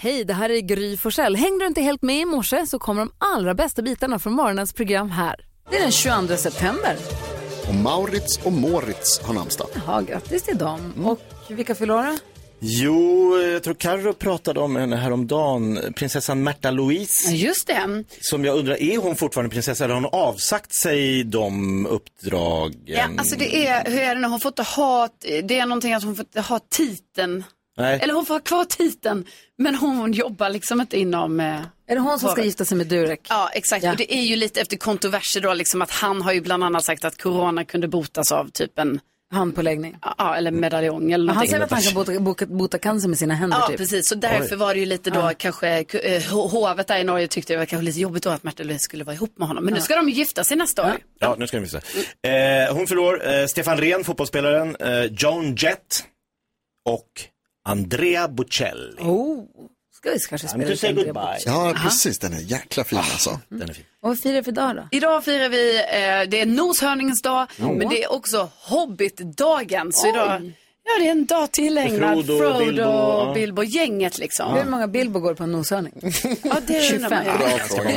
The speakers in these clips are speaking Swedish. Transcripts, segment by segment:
Hej, det här är Gry Forssell. Hängde du inte helt med i morse så kommer de allra bästa bitarna från morgonens program här. Det är den 22 september. Och Maurits och Moritz har namnsdag. Ja, grattis till dem. Och vilka fyller? Jo, jag tror Carro pratade om henne häromdagen, prinsessan Märta Louise. Just det. Som jag undrar, är hon fortfarande prinsessa eller har hon avsagt sig de uppdragen? Ja, alltså det är, hur är det nu, hon får inte ha, det är någonting att hon får inte ha titeln. Nej. Eller hon får ha kvar titeln, men hon jobbar liksom inte inom... Eh, Är det hon som ska gifta sig med Durek? Ja, exakt. Ja. Och det är ju lite efter kontroverser då, liksom att han har ju bland annat sagt att corona kunde botas av typ en, Handpåläggning. ja, eller medaljong eller Han någonting. säger att han kan bota, bota, bota cancer med sina händer Ja, typ. precis. Så därför var det ju lite då kanske, eh, ho- hovet där i Norge tyckte det var kanske lite jobbigt då att Märta Louise skulle vara ihop med honom. Men nu ska de ju gifta sig nästa år. Ja, nu ska vi se. Eh, hon förlorar eh, Stefan Rehn, fotbollsspelaren, eh, Joan Jett och Andrea Bocelli. Oh, ska vi kanske spela lite Andrea. Bocelli. Ja, precis. Den är jäkla fin alltså. Den är fin. Och vad firar vi för dag då? Idag firar vi, eh, det är noshörningens dag, men det är också hobbitdagen. Så idag, ja det är en dag tillägnad Frodo, Frodo, Bilbo, ja. Bilbo, gänget liksom. Hur många Bilbo går på en noshörning? Ja, det ju. 25. Bra fråga.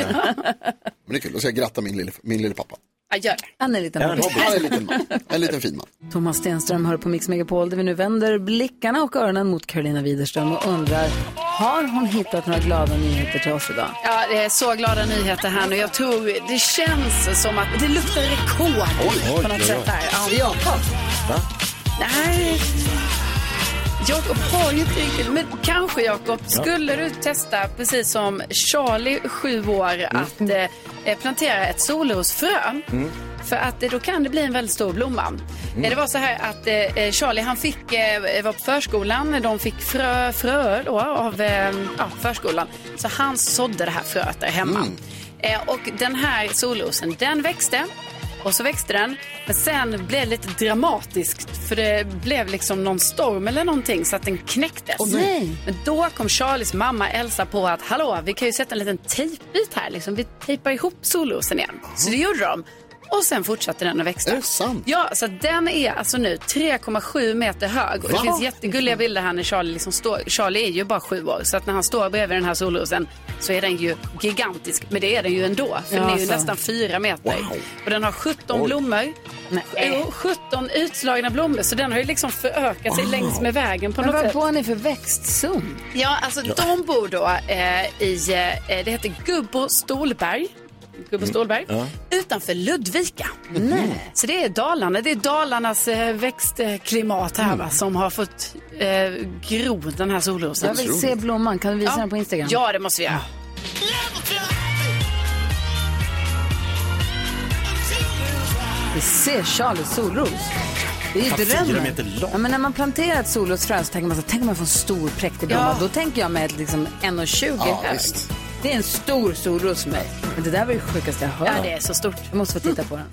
Men det är kul. Då ska jag gratta min lille, min lille pappa. Ja, gör det. Han är en liten Ja, en hobbit. hobbit. Han är en liten man. En liten fin man. Thomas Stenström hör på Mix Megapol där vi nu vänder blickarna och öronen mot Carolina Widerström och undrar, har hon hittat några glada nyheter till oss idag? Ja, det är så glada nyheter här nu. Jag tror det känns som att det luktar rekord på något sätt här. Ja. Jakob. Nej, Jakob har ju inte riktigt, men kanske Jakob, skulle du testa precis som Charlie, sju år, att eh, plantera ett solrosfrö? För att eh, då kan det bli en väldigt stor blomma. Eh, Det var så här att eh, Charlie han fick, eh, var på förskolan, de fick frö, fröer då av eh, ja, förskolan. Så han sådde det här fröet där hemma. Eh, och den här solrosen, den växte. Och så växte den. Men sen blev det lite dramatiskt. För det blev liksom någon storm eller någonting så att den knäcktes. nej. Men då kom Charlies mamma Elsa på att hallå, vi kan ju sätta en liten tejpbit här. Liksom. Vi tejpar ihop solrosen igen. Så det gjorde de. Och sen fortsatte den att växa. Är det sant? Ja, så den är alltså nu 3,7 meter hög. Och det Va? finns jättegulliga bilder här när Charlie liksom står. Charlie är ju bara sju år. Så att när han står bredvid den här solrosen så är den ju gigantisk. Men det är den ju ändå. För Ja, den är ju så. nästan fyra meter. Wow. Och den har 17 blommor. Nej. Jo, 17 utslagna blommor. Så den har ju liksom förökat sig längs med vägen på Men något vad sätt. bor ni för växtzon? Ja, alltså de bor då eh, i, eh, det heter Gubbo Stolberg. Gubbo Stolberg. Utanför Ludvika. Nej. Så det är Dalarna. Det är Dalarnas eh, växtklimat här va, som har fått eh, gro den här solrosen. Jag vill se blomman, kan du visa den på Instagram? Ja, det måste vi göra. Vi ser Charlies solros. Det är ju drömmen. Ja, men när man planterar ett solrosfrö så tänker man så tänk om man får en stor präktig blomma. Ja. Då tänker jag med liksom 1,20 Ja, hög. visst. Det är en stor solros för mig. Men det där var det sjukaste jag hört. Ja, det är så stort. Jag måste få titta på den.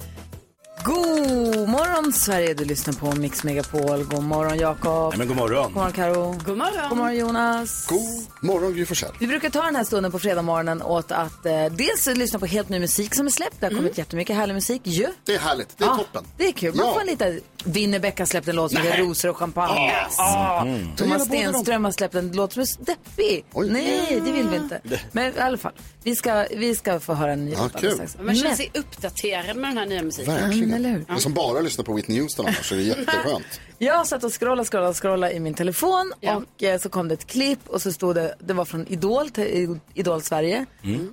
God morgon Sverige, du lyssnar på Mix Megapol. God morgon Jakob. Nej, men god morgon. God morgon Karo. God morgon. God morgon Jonas. God morgon Gry. Vi brukar ta den här stunden på fredag morgonen åt att eh, dels lyssna på helt ny musik som är släppt. Det har kommit jättemycket härlig musik ju. Det är härligt. Det är Ja, toppen. Det är kul. Man Ja. får lite... Winnerbäck har släppt en låt som heter Rosor och champagne. Ah. Jag gillar Thomas båda dem. Stenström har släppt en låt som är deppig. Oj. Nej, det vill vi inte. Men i alla fall, vi ska, vi ska få höra en ny låt alldeles strax. Man känner sig uppdaterad med den här nya musiken. Verkligen. Eller hur? Den som bara lyssnar på Whitney Houston annars så är det jätteskönt. Jag satt och scrollade, scrollade, scrollade i min telefon Ja. och eh, så kom det ett klipp och så stod det, det var från Idol, till Idol Sverige.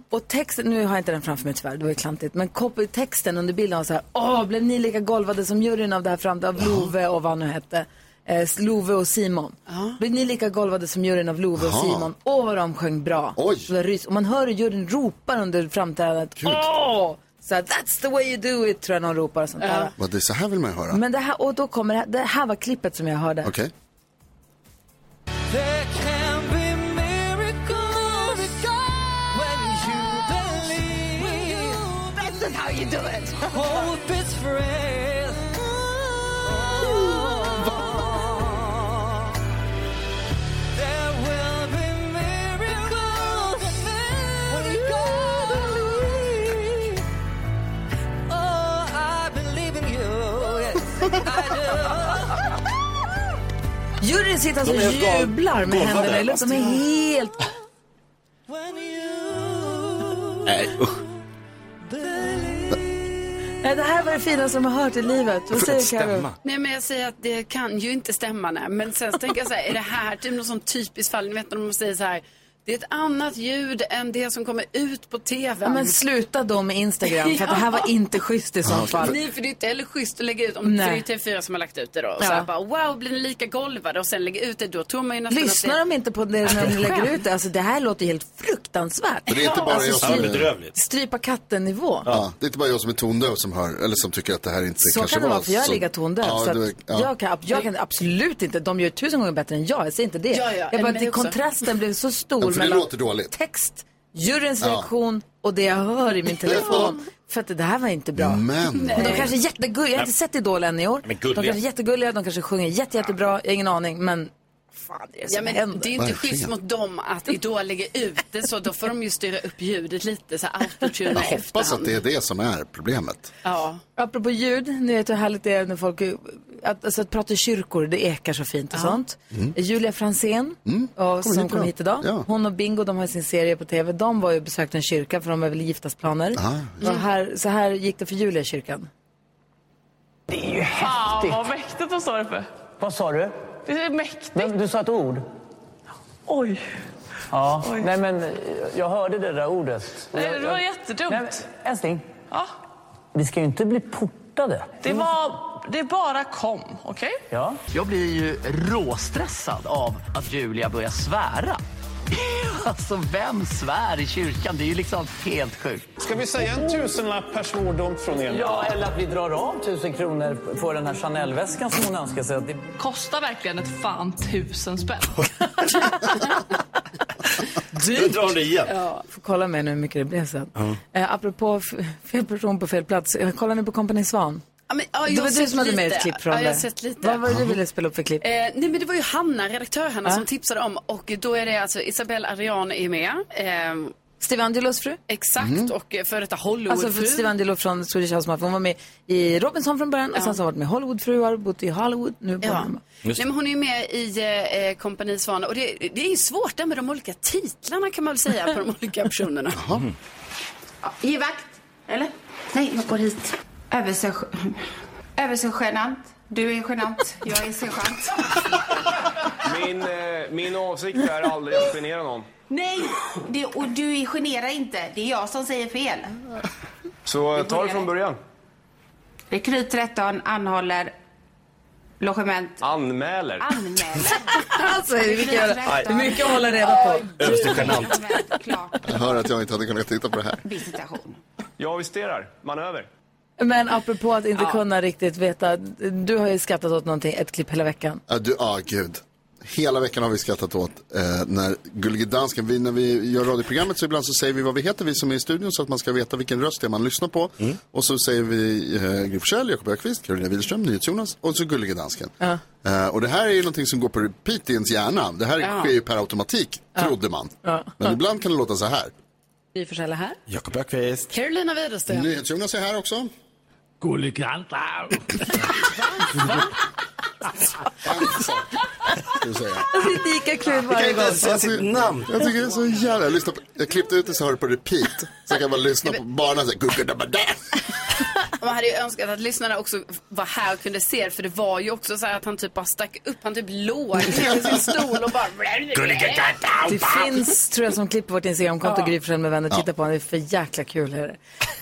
Och texten, nu har jag inte den framför mig tyvärr, det var ju klantigt, men texten under bilden var så här, åh, blev ni lika golvade som juryn av det här fram av Love och vad han nu hette? Eh, Love och Simon. Blev ni lika golvade som juryn av Love och. Simon? Åh, vad de sjöng bra. Oj. Rys- Och man hör hur juryn ropar under framträdandet. Åh! Så här, that's the way you do it, tror jag någon ropar och sånt där. Vad det är så här vill man ju höra. Men det här, och då kommer det här, det här var klippet som jag hörde. Okej. Juryn sitter alltså och jublar med händerna i luften. De är helt... Nej, usch. Det här var det finaste de har hört i livet. Vad säger Carro? Nej, men jag säger att det kan ju inte stämma. Nej. Men sen så tänker jag så här, är det här typ något sånt typiskt fall? Ni vet när de säger så här, det är ett annat ljud än det som kommer ut på tv. Ja, men sluta då med Instagram, för att det här var inte schysst i så fall. Nej, för det är inte heller schysst att lägga ut, om, Nej. för det är TV4 som har lagt ut det då. Och Ja. så här bara, wow, blir ni lika golvade? Och sen lägga ut det, då tror man ju nästan Lyssnar att de inte på det när de lägger ut det? Alltså det här låter helt fruktansvärt. Men det är inte bara Alltså, jag Ja, som är, bedrövligt. Strypa katten-nivå. ja, det är inte bara jag som är tondöv som hör, eller som tycker att det här inte Så kanske kan det var vara, för jag är så- lika tondöv. Ja, så det, att ja. jag, kan, jag kan absolut inte, de gör tusen gånger bättre än jag, jag säger inte det. Ja, ja, jag bara, det, kontrasten blev så stor Ja, för det mellan låter dåligt. text, juryns reaktion och det jag hör i min telefon. För att det här var inte bra. Men, Och de kanske är jättegulliga, jag har inte sett Idol än i år. Men De gulliga. kanske är jättegulliga, de kanske sjunger jätte, jättebra, jag har ingen aning. Men fan det är det som Ja, men händer. det är ju inte Verkligen. schysst mot dem att Idol lägger ut det så. Då får de ju styra upp ljudet lite, så autotune jag hoppas att efterhand. det är det som är problemet. Ja. Apropå ljud, ni vet hur härligt det är när folk att, alltså, att prata i kyrkor, det ekar så fint och sånt. Julia Fransén, och, som Mm. hit kom idag. hit idag, Ja. hon och Bingo, de har sin serie på tv. De var ju och besökte en kyrka för de har väl giftasplaner. Ah. Så, här, så här gick det för Julia i kyrkan. Fan vad mäktigt vad sa du för? Vad sa du? Det är mäktigt. Men Du sa ett ord. Oj. Ja. Nej, men eh, jag hörde det där ordet. Nej, Jag- det var jag- jättedumt. Nej, men, älskling, Ja, vi ska ju inte bli portade. det var... Det bara kom, okej? Ja. Jag blir ju råstressad av att Julia börjar svära. Alltså, vem svär i kyrkan? Det är ju liksom helt sjukt. Ska vi säga en tusenlapp per svordom från er? ja, eller att vi drar av tusen kronor på den här Chanel-väskan som hon önskar sig. Det... Kostar verkligen ett fan tusen spänn. Nu drar det igen. Får kolla med nu hur mycket det blev sen. Eh, apropå fel person på fel plats, eh, kolla nu på Company Svan. Ja, men, ja, jag Det var du som hade med ett klipp från ja, jag har sett lite. Vad var det du ville spela upp för klipp? Eh, nej men det var ju Hanna, redaktör Hanna, Ja. som tipsade om och då är det alltså Isabelle Ariane är med. Eh, Steve Angelos fru? exakt och eh, före detta Alltså Hollywoodfru. för Steve Angelo från Swedish House Mafia. Hon var med i Robinson från början och sen så har hon varit med Hollywoodfruar, bott i Hollywood, nu på Ja. Nej, men hon är ju med i eh, Kompani Svan och det, det är ju svårt där med de olika titlarna kan man väl säga på de olika personerna. Ge vakt. Eller? Nej, jag går hit. Överse... Översegenant. Du är genant. Jag är sergeant. Min, eh, min avsikt är aldrig att genera någon. Nej, det, och du är genera inte. Det är jag som säger fel. Så ta det från början. Rekryt 13 anhåller logement. Anmäler. Anmäler. Alltså, det är mycket, Rekryt det är 13. mycket att hålla reda på. Klart. Jag hör att jag inte hade kunnat titta på det här. Visitation. Jag avisterar. Manöver. Men apropå att inte kunna riktigt veta, du har ju skrattat åt någonting, ett klipp hela veckan. Ja, du, ja gud. Hela veckan har vi skrattat åt eh, när Gullige Dansken, vi, när vi gör radioprogrammet så ibland så säger vi vad vi heter, vi som är i studion, så att man ska veta vilken röst det är man lyssnar på. Och så säger vi eh, Gry Forssell, Jakob Öqvist, Carolina Widerström, NyhetsJonas och så Gullige Dansken. Eh, och det här är ju någonting som går på repeat i ens hjärna. Det här sker ju per automatik, trodde man. Men ibland kan det låta så här. Vi får här. Jakob Öqvist. Carolina Widerström. NyhetsJonas är här också. Det är lika kul varje inte gång. säga sitt namn. Jag tycker det är så jävla... Jag, lyssnar på, jag klippte ut det så jag det på repeat. Så jag kan bara lyssna på barnen så här. Man hade ju önskat att lyssnarna också var här och kunde se det, för det var ju också så här att han typ bara stack upp, han typ låg i sin stol och bara... Det finns, tror jag, som klipp på vårt Instagramkonto, Gry Forssell med vänner. Titta på honom, det är för jäkla kul. Det.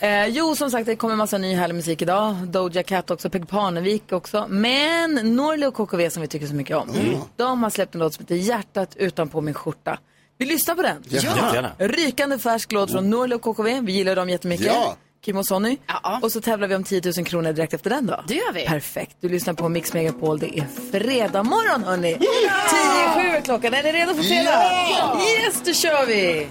Eh, jo, som sagt, det kommer massa ny härlig musik idag. Doja Cat också, Peg Parnevik också. Men Norli och KKV som vi tycker så mycket om, de har släppt en låt som heter Hjärtat utanpå min skjorta. Vi lyssnar på den. Jättegärna. Rykande färsk låt från Norli och KKV. Vi gillar dem jättemycket. Ja. Kim och Sonny. Ja. Och så tävlar vi om 10 000 kronor direkt efter den då. Det gör vi. Perfekt. Du lyssnar på Mix Megapol. Det är fredag morgon hörni. 10 7 är klockan. Är ni redo för fredag? Ja! Yes, då kör vi!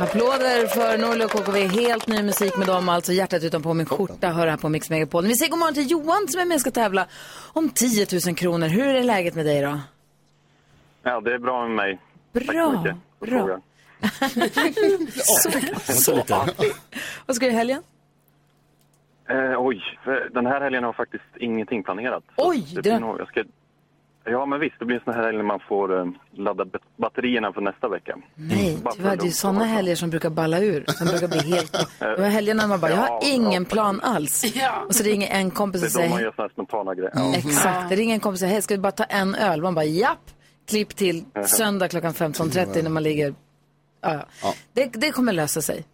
Applåder för Norli och KKV. Helt ny musik med dem. Alltså hjärtat utanpå min skjorta. Hör här på Mix Megapol. Vi säger god morgon till Johan som är med och ska tävla om 10 000 kronor. Hur är läget med dig då? Ja, det är bra med mig. Tack så Bra. Bra. Så lite. Vad ska du i helgen? Eh, oj, för den här helgen har jag faktiskt ingenting planerat. Oj, det det- blir nog, jag ska Ja, men visst, det blir en sån här helg när man får eh, ladda bat- batterierna för nästa vecka. Nej, tyvärr, det är ju sådana helger som brukar balla ur. Som brukar bli helt... Det var helger när man bara, jag har ingen plan alls. Och så ringer en kompis Det och är då man säger, gör såna här spontana grejer. Ja. exakt, det ringer en kompis och säger, hej, ska vi bara ta en öl? Man bara, japp. Klipp till söndag klockan 15.30 när man ligger... Ja, ja. Det, det kommer lösa sig.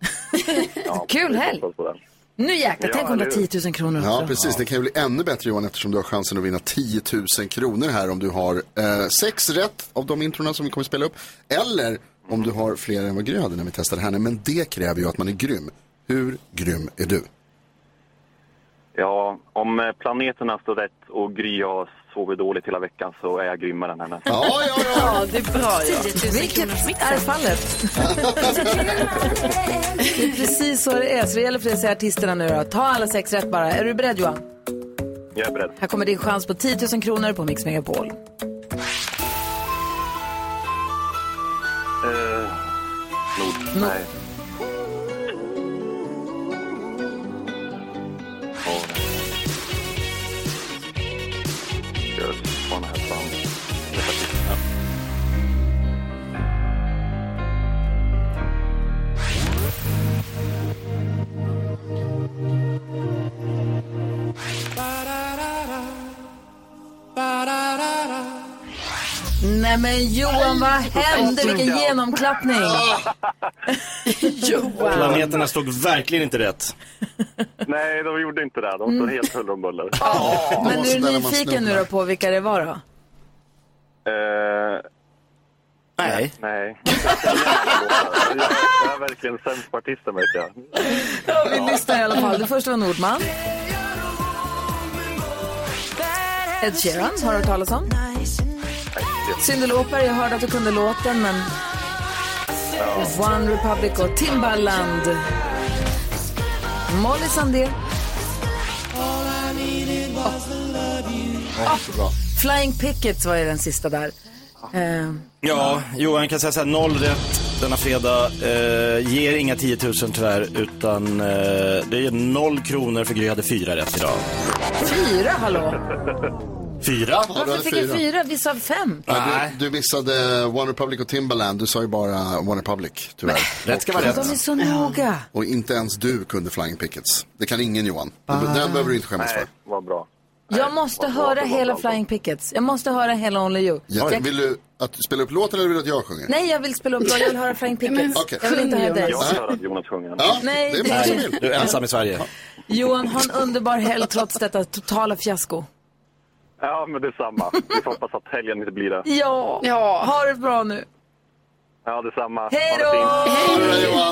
Kul helg! Nu jäklar, Ja, tänk om det hur? 10 000 kronor Ja, också. precis. Det kan ju bli ännu bättre Johan eftersom du har chansen att vinna 10 000 kronor här om du har eh, sex rätt av de introna som vi kommer att spela upp. Eller om du har fler än vad Gry hade när vi testade här. Men det kräver ju att man är grym. Hur grym är du? Ja, om eh, planeterna står rätt och Gry har sovit dåligt hela veckan så är jag grymmare än henne. Ja, ja, ja. Ja, det är bra. Ja. 10 000 Vilket är fallet? det är precis så det är. Så det gäller för dig att säga artisterna nu då. Ta alla sex rätt bara. Är du beredd Johan? Jag är beredd. Här kommer din chans på 10 000 kronor på Mix Megapol. Eh, Nord. Nej. Nej men Johan, vad hände? Vilken genomklappning! Johan! Planeterna stod verkligen inte rätt. Nej, de gjorde inte det. De står helt huller om buller. Men du är nyfiken nu då på vilka det var då? Eh, Nej. nej. Jag jag är verkligen sämst på artister märker jag. Ja, vi lyssnar i alla fall. Det första var Nordman. Ed Sheeran har du hört talas om. Cyndi Lauper, jag hörde att du kunde låten men... One Republic och Timbaland. Molly Sandén. Ja, så bra. Flying Pickets var ju den sista där. Eh, Ja, Johan kan säga så här, noll rätt denna fredag. Eh, ger inga 10 000 tyvärr, utan eh, det är noll kronor för Gry hade fyra rätt idag. fyra, hallå? Fyra? Ja, du Varför fick jag fyra. fyra? Vi sa fem. Nej, du, du missade One Republic och Timbaland. Du sa ju bara One Republic, tyvärr. Rätt ska vara rätt. De är så noga. Och inte ens du kunde Flying Pickets. Det kan ingen Johan. Den behöver du inte skämmas Nej, för. vad bra. Jag måste höra hela. Flying Pickets. Jag måste höra hela Only You. Ja, Jag- vill du att du spelar upp låten eller vill du att jag sjunger? Nej, jag vill spela upp Jag vill höra Flying Pickets. Okej. Jag vill inte höra dig. Jag vill höra att Jonas sjunger. Ja, Nej, det är det- många som vill. Du är ensam i Sverige. Johan, ha en underbar helg trots detta totala fiasko. Ja, men det är samma. Vi får hoppas att helgen inte blir det. Ja, Ja. ha det bra nu. Ja, detsamma. Hej då!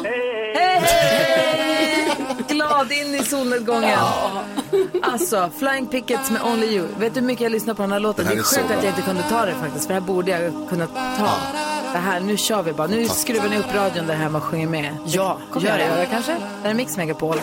Hej! Hej, hej! Glad in i solnedgången. Alltså, Flying Pickets med Only You. Vet du hur mycket jag lyssnar på den här låten? Den här Det är sjukt att jag inte kunde ta det faktiskt, för det här borde jag kunna ta. Det här, nu kör vi bara. Nu skruvar ni upp radion där hemma och sjunger med. Ja, Kommer gör jag det. göra kanske? Det är Mix Megapol.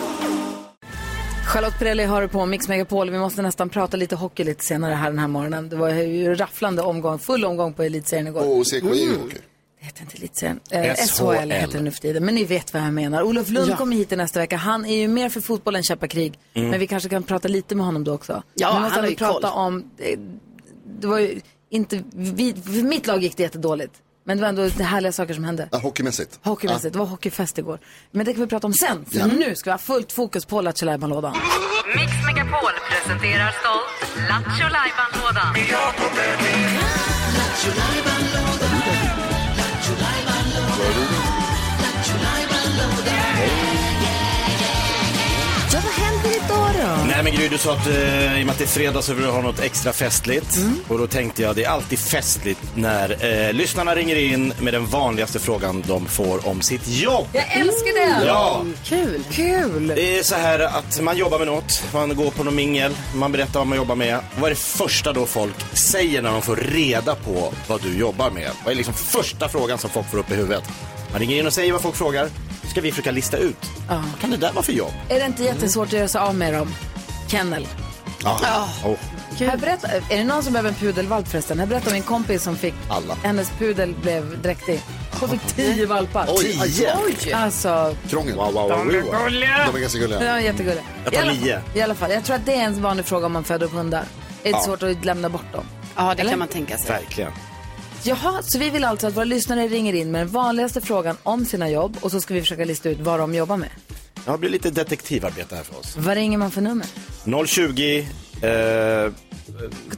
Charlotte Perrelli har du på Mix Megapol. Vi måste nästan prata lite hockey lite senare här den här morgonen. Det var ju rafflande omgång, full omgång på elitserien igår. Och CKI hockey. Det heter inte elitserien. Eh, SHL. SHL heter det nu för tiden. Men ni vet vad jag menar. Olof Lund Ja. kommer hit i nästa vecka. Han är ju mer för fotboll än kämpakrig. Men vi kanske kan prata lite med honom då också. Ja, vi han måste har ju prata koll. om... eh, Det var ju inte... Vi, för mitt lag gick det jättedåligt. Men det var ändå det härliga saker som hände. Ja, hockeymässigt. Hockeymässigt. Det var hockeyfest igår. Men det kan vi prata om sen. För Ja. nu ska vi ha fullt fokus på Lattjo. Mix Megapol presenterar stolt Lattjo Lajban-lådan. Ja, då? Nej men Gry, du sa att eh, i och med att det är fredag så vill du ha något extra festligt. Mm. Och då tänkte jag, det är alltid festligt när eh, lyssnarna ringer in med den vanligaste frågan de får om sitt jobb. Jag älskar det! Ja, Kul! Kul! det är så här att man jobbar med något, man går på någon mingel, man berättar vad man jobbar med. Vad är det första då folk säger när de får reda på vad du jobbar med? Vad är liksom första frågan som folk får upp i huvudet? Man ringer in och säger vad folk frågar, så ska vi försöka lista ut. Ja. Vad kan det där vara för jobb? Är det inte jättesvårt att göra sig av med dem? Kennel. Ja. Oh. Här berätta, är det någon som behöver en pudelvalp förresten? Jag berättade om min kompis som fick, Alla. hennes pudel blev dräktig. Hon fick tio valpar. Oj, Tio? Oj! Alltså, Krångel. Wow, wow, wow, wow. De är ganska gulliga. det var jättegulligt. Jag tar I alla- nio. I alla fall, jag tror att det är en vanlig fråga om man föder upp hundar. Är det Ja. svårt att lämna bort dem? Ja, det Eller? kan man tänka sig. Verkligen. Jaha, så vi vill alltså att våra lyssnare ringer in med den vanligaste frågan om sina jobb och så ska vi försöka lista ut vad de jobbar med. Ja, det blir lite detektivarbete här för oss. Vad ringer man för nummer? 020 eh,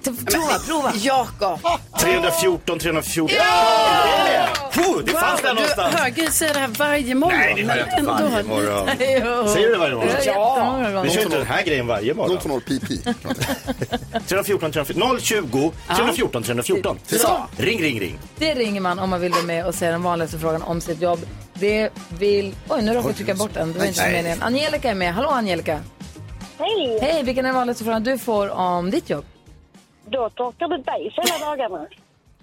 Prova, prova. Jakob. 314 314. Ja! Oh, det fanns där du någonstans. hör Gry säga det här varje morgon. Nej, det hör jag inte varje morgon. Säger du det varje morgon? Ja. Vi kör inte den här grejen varje morgon. 020 PP. 314 314. 020 314 314. Så. Ring, ring, ring. Det ringer man om man vill vara med och säga den vanligaste frågan om sitt jobb. Det vill... Oj, nu råkade jag trycka bort den. Det var inte meningen. Angelica är med. Hallå Angelica. Hej! Hej, vilken är den vanligaste frågan du får om ditt jobb? Då torkar du bajs hela dagarna.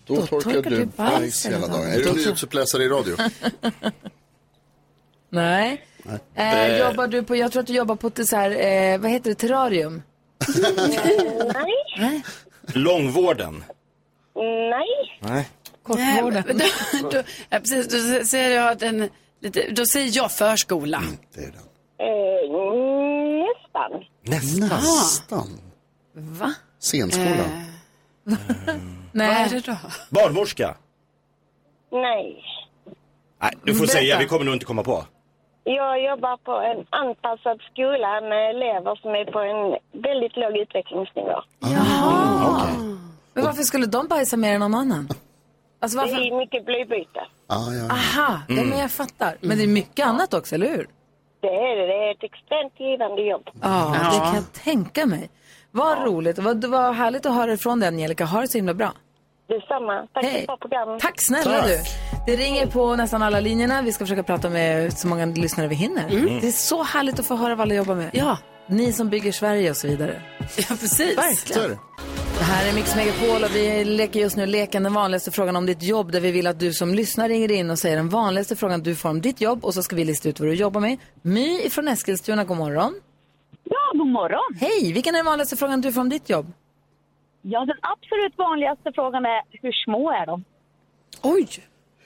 Då torkar du bajs hela dagen. Är du nyhetsuppläsare i radio? Nej. Eh, Eh. jobbar du på, jag tror att du jobbar på ett så här, eh, vad heter det, terrarium? Nej. Långvården. Nej. Nej. Kortvården. Nej, då, då, ja, precis, då säger jag den, lite, då säger jag förskola. Eh, nästan. Nästan. Nästan. Va? Scenskola. Vad Nej. är det då? Barnmorska. Nej. Nej, du får Berätta. säga. Vi kommer nog inte komma på. Jag jobbar på en anpassad skola med elever som är på en väldigt låg utvecklingsnivå. Jaha. Men varför skulle de bajsa mer än någon annan? Alltså Det varför? är mycket blodbyte. Ah, ja. Aha, ja, Mm. men jag fattar. Men det är mycket annat också, eller hur? Det är det. Det är ett extremt givande jobb. Ja, det kan jag tänka mig. Vad roligt. Vad, det var härligt att höra ifrån dig, Angelica. Ha det så himla bra. Detsamma. Tack för ett bra program. Tack snälla Tack. du. Det ringer på nästan alla linjerna. Vi ska försöka prata med så många lyssnare vi hinner. Mm. Det är så härligt att få höra vad alla jobbar med. Ja. Ni som bygger Sverige och så vidare. Ja, precis. Verkligen. Här är Mix Megapol och vi leker just nu leken den vanligaste frågan om ditt jobb där vi vill att du som lyssnar ringer in och säger den vanligaste frågan du får om ditt jobb och så ska vi lista ut vad du jobbar med. My från Eskilstuna, god morgon. Ja, god morgon. Hej, vilken är den vanligaste frågan du får om ditt jobb? Ja, den absolut vanligaste frågan är hur små är de? Oj!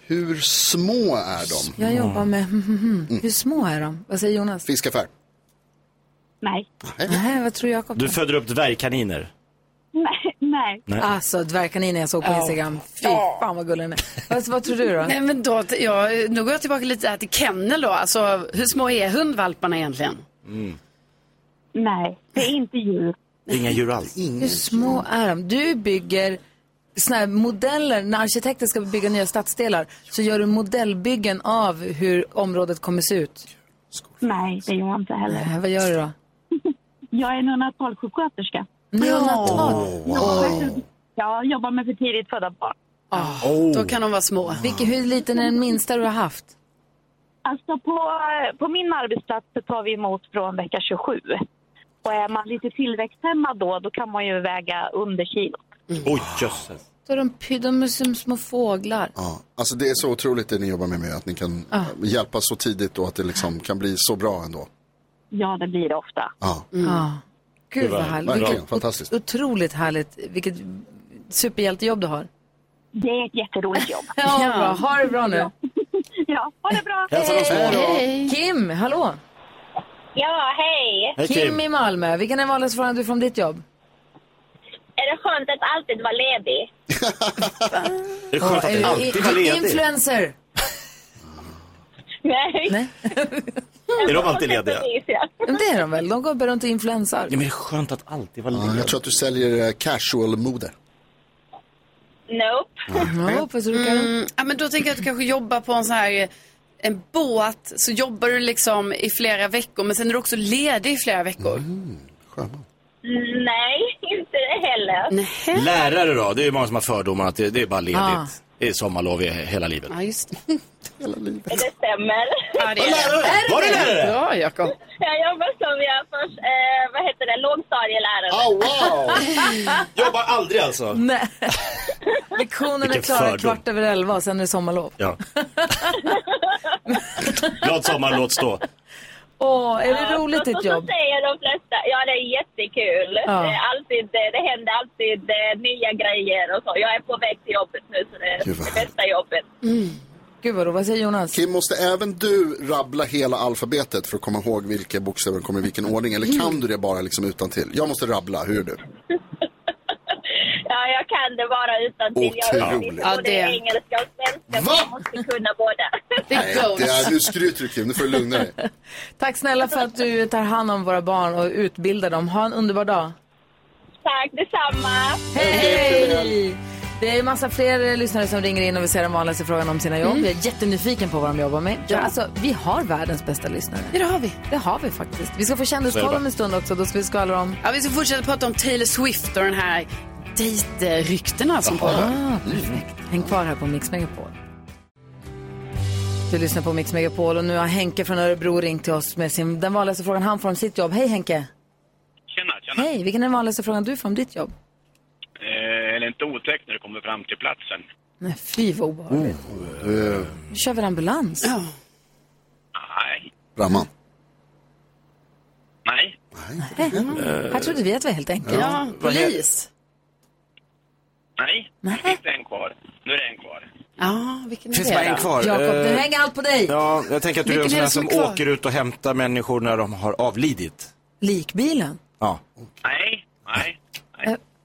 Hur små är de? Jag jobbar med, hur små är de? Vad säger Jonas? Fiskaffär. Nej. Nej, vad tror Jakob? Du föder upp dvärgkaniner. Nej. Nej. Nej. Alltså, dvärgkaninen jag såg på. Instagram. Fy fan vad gullig den är. Vad, vad tror du då? Nej, men då, ja, nu går jag tillbaka lite här till kennel då. Alltså, hur små är hundvalparna egentligen? Nej, det är inte djur. Inga djur alls. Hur små är de? Du bygger såna här modeller, när arkitekter ska bygga nya stadsdelar så gör du modellbyggen av hur området kommer se ut. Nej, det gör jag inte heller. Nej, vad gör du då? Jag är neonatalsjuksköterska. Neonatal? Jag jobbar med för tidigt födda barn. Oh. Då kan de vara små. Vilken, hur liten är den minsta du har haft? Alltså på, på min arbetsplats så tar vi emot från vecka 27. Och är man lite tillväxthämmad då, då kan man ju väga under kilo. Oj, jösses. Då är de, de är som små fåglar. Ja, alltså det är så otroligt det ni jobbar med, med att ni kan Ja. hjälpa så tidigt och att det liksom kan bli så bra ändå. Ja, det blir det ofta. Ja. Ja. Gud vad härligt. verkligen fantastiskt. Otroligt härligt. Vilket superhjältejobb du har. Det är ett jätteroligt jobb. Ja, bra. Ha det bra nu. Ja, ha det bra. Hälsa då. Hej. Kim, hallå. Ja, hej. Kim i Malmö. Vilken är vanligaste frågan du om ditt jobb? Är det skönt att alltid vara ledig? Är det skönt att alltid vara ledig? Influencer. Nej. Nej. Är de alltid lediga? Men det är de väl? De går bara runt och influensar. Ja, men det är skönt att alltid vara Ja, ledig. jag tror att du säljer eh, casual-mode. Nope. Ja, tror du Karo? Mm, ja, men då tänker jag att du kanske jobbar på en sån här eh, en båt så jobbar du liksom i flera veckor men sen är du också ledig i flera veckor. Nej, inte det heller. Lärare då? Det är ju många som har fördomar att det, det är bara ledigt. Ah. Det är sommarlov i hela livet. Ja, just Hela livet. Det stämmer. Ja, det är lärare? Var du lärare? Bra, Jakob. Jag jobbar som jag först, eh, vad heter det, lågstadielärare. wow! Jobbar aldrig alltså? Nej. Lektionen är Vilken klara fördom. kvart över elva och sen är det sommarlov. Ja. Glad sommar, låt stå. Åh, är det Ja, roligt så, ditt så, jobb? Så säger de flesta. Ja, det är jättekul. Ja. Det, är alltid, det, det händer alltid eh, nya grejer och så. Jag är på väg till jobbet nu så det är Gud, vad det bästa jobbet. Gud vad. Vad säger Jonas? Kim, måste även du rabbla hela alfabetet för att komma ihåg vilka bokstäver kommer i vilken ordning? Eller kan du det bara liksom utan till? Jag måste rabbla, hur är du? Ja, jag kan det vara utan till. Jag undervisar Ja, både det- engelska och svenska, så jag måste kunna båda. Nej, det är, nu skryter du Kim, nu får du lugna dig. Tack snälla för att du tar hand om våra barn och utbildar dem. Ha en underbar dag. Tack detsamma. Hej! Det är massa fler lyssnare som ringer in och vill se den vanligaste frågan om sina jobb. Mm. Jag är jättenyfiken på vad de jobbar med. Ja. Alltså, vi har världens bästa lyssnare. Ja, det har vi. Det har vi faktiskt. Vi ska få kändiskoll om en stund också. Då ska vi skvallra om... Ja, vi ska fortsätta prata om Taylor Swift och den här dejtryktena som pågår. Ah, perfekt. Häng kvar här på Mix Megapol. Du lyssnar på Mix Megapol och nu har Henke från Örebro ringt till oss med sin, den vanligaste frågan han får om sitt jobb. Hej Henke! Tjena, tjena. Hej, vilken är den vanligaste frågan du får om ditt jobb? Eh, är det inte otäckt när du kommer fram till platsen? Nej, fy vad obehagligt. Uh, Nu kör vi en ambulans. Ja. Nej. Brandman. Nej. Här trodde vi att vi var helt enkelt. Ja, polis. Nej. Nej. Det finns en kvar. Nu är det en kvar. Ja, vilken Finns bara en kvar. Jakob, Eh, nu hänger allt på dig. Ja, jag tänker att du är en sån är här det som som är åker ut och hämtar människor när de har avlidit. Likbilen. Ja. Nej. Nej.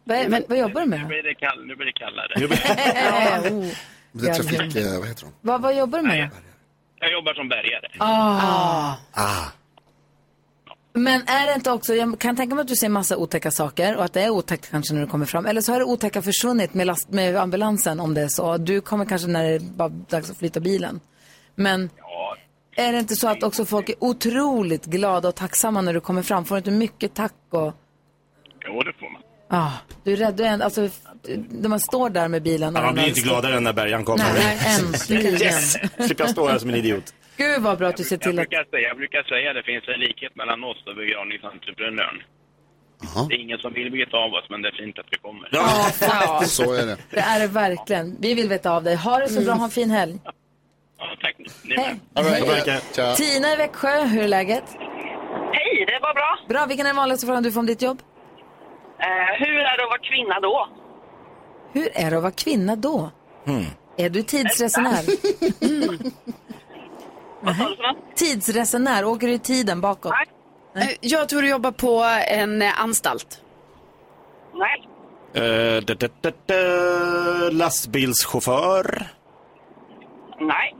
Vad, vad, vad jobbar du Nu med? blir det, kall, nu blir det kallare. oh. Det är trafik, eh, vad heter de? vad, vad jobbar du med? Jag jobbar som bärgare. Ah. Ah. Men är det inte också, jag kan tänka mig att du ser massa otäcka saker och att det är otäckt kanske när du kommer fram. Eller så har det otäcka försvunnit med, last, med ambulansen om det är så. Du kommer kanske när det är bara dags att flytta bilen. Men är det inte så att också folk är otroligt glada och tacksamma när du kommer fram? Får du inte mycket tack och... Jo, det får man. Ah, du är rädd, du är en, alltså, när man står där med bilen. och Ja, man blir inte gladare än när bärgaren kommer. Nej, äntligen. Yes! Slipper jag stå här som en idiot. Gud vad bra att du ser Jag till att... brukar, säga, jag brukar säga att det finns en likhet mellan oss och begravningsentreprenören. Det är ingen som vill veta av oss, men det är fint att vi kommer. Ja, faktiskt. Så är det. Det är det verkligen. Vi vill veta av dig. Ha det så bra, ha en fin helg. Ja, tack. Ni Hej. Hej. Tina i Växjö, hur är läget? Hej, det var bra. Bra, vilken är den vanligaste frågan du får om ditt jobb? Eh, hur är det att vara kvinna då? Hur är det att vara kvinna då? Är du tidsresenär? Nej. Tidsresenär, åker du i tiden bakåt? Eh, Jag tror du jobbar på en eh, anstalt. Nej. Uh, da, da, da, da, lastbilschaufför. Nej.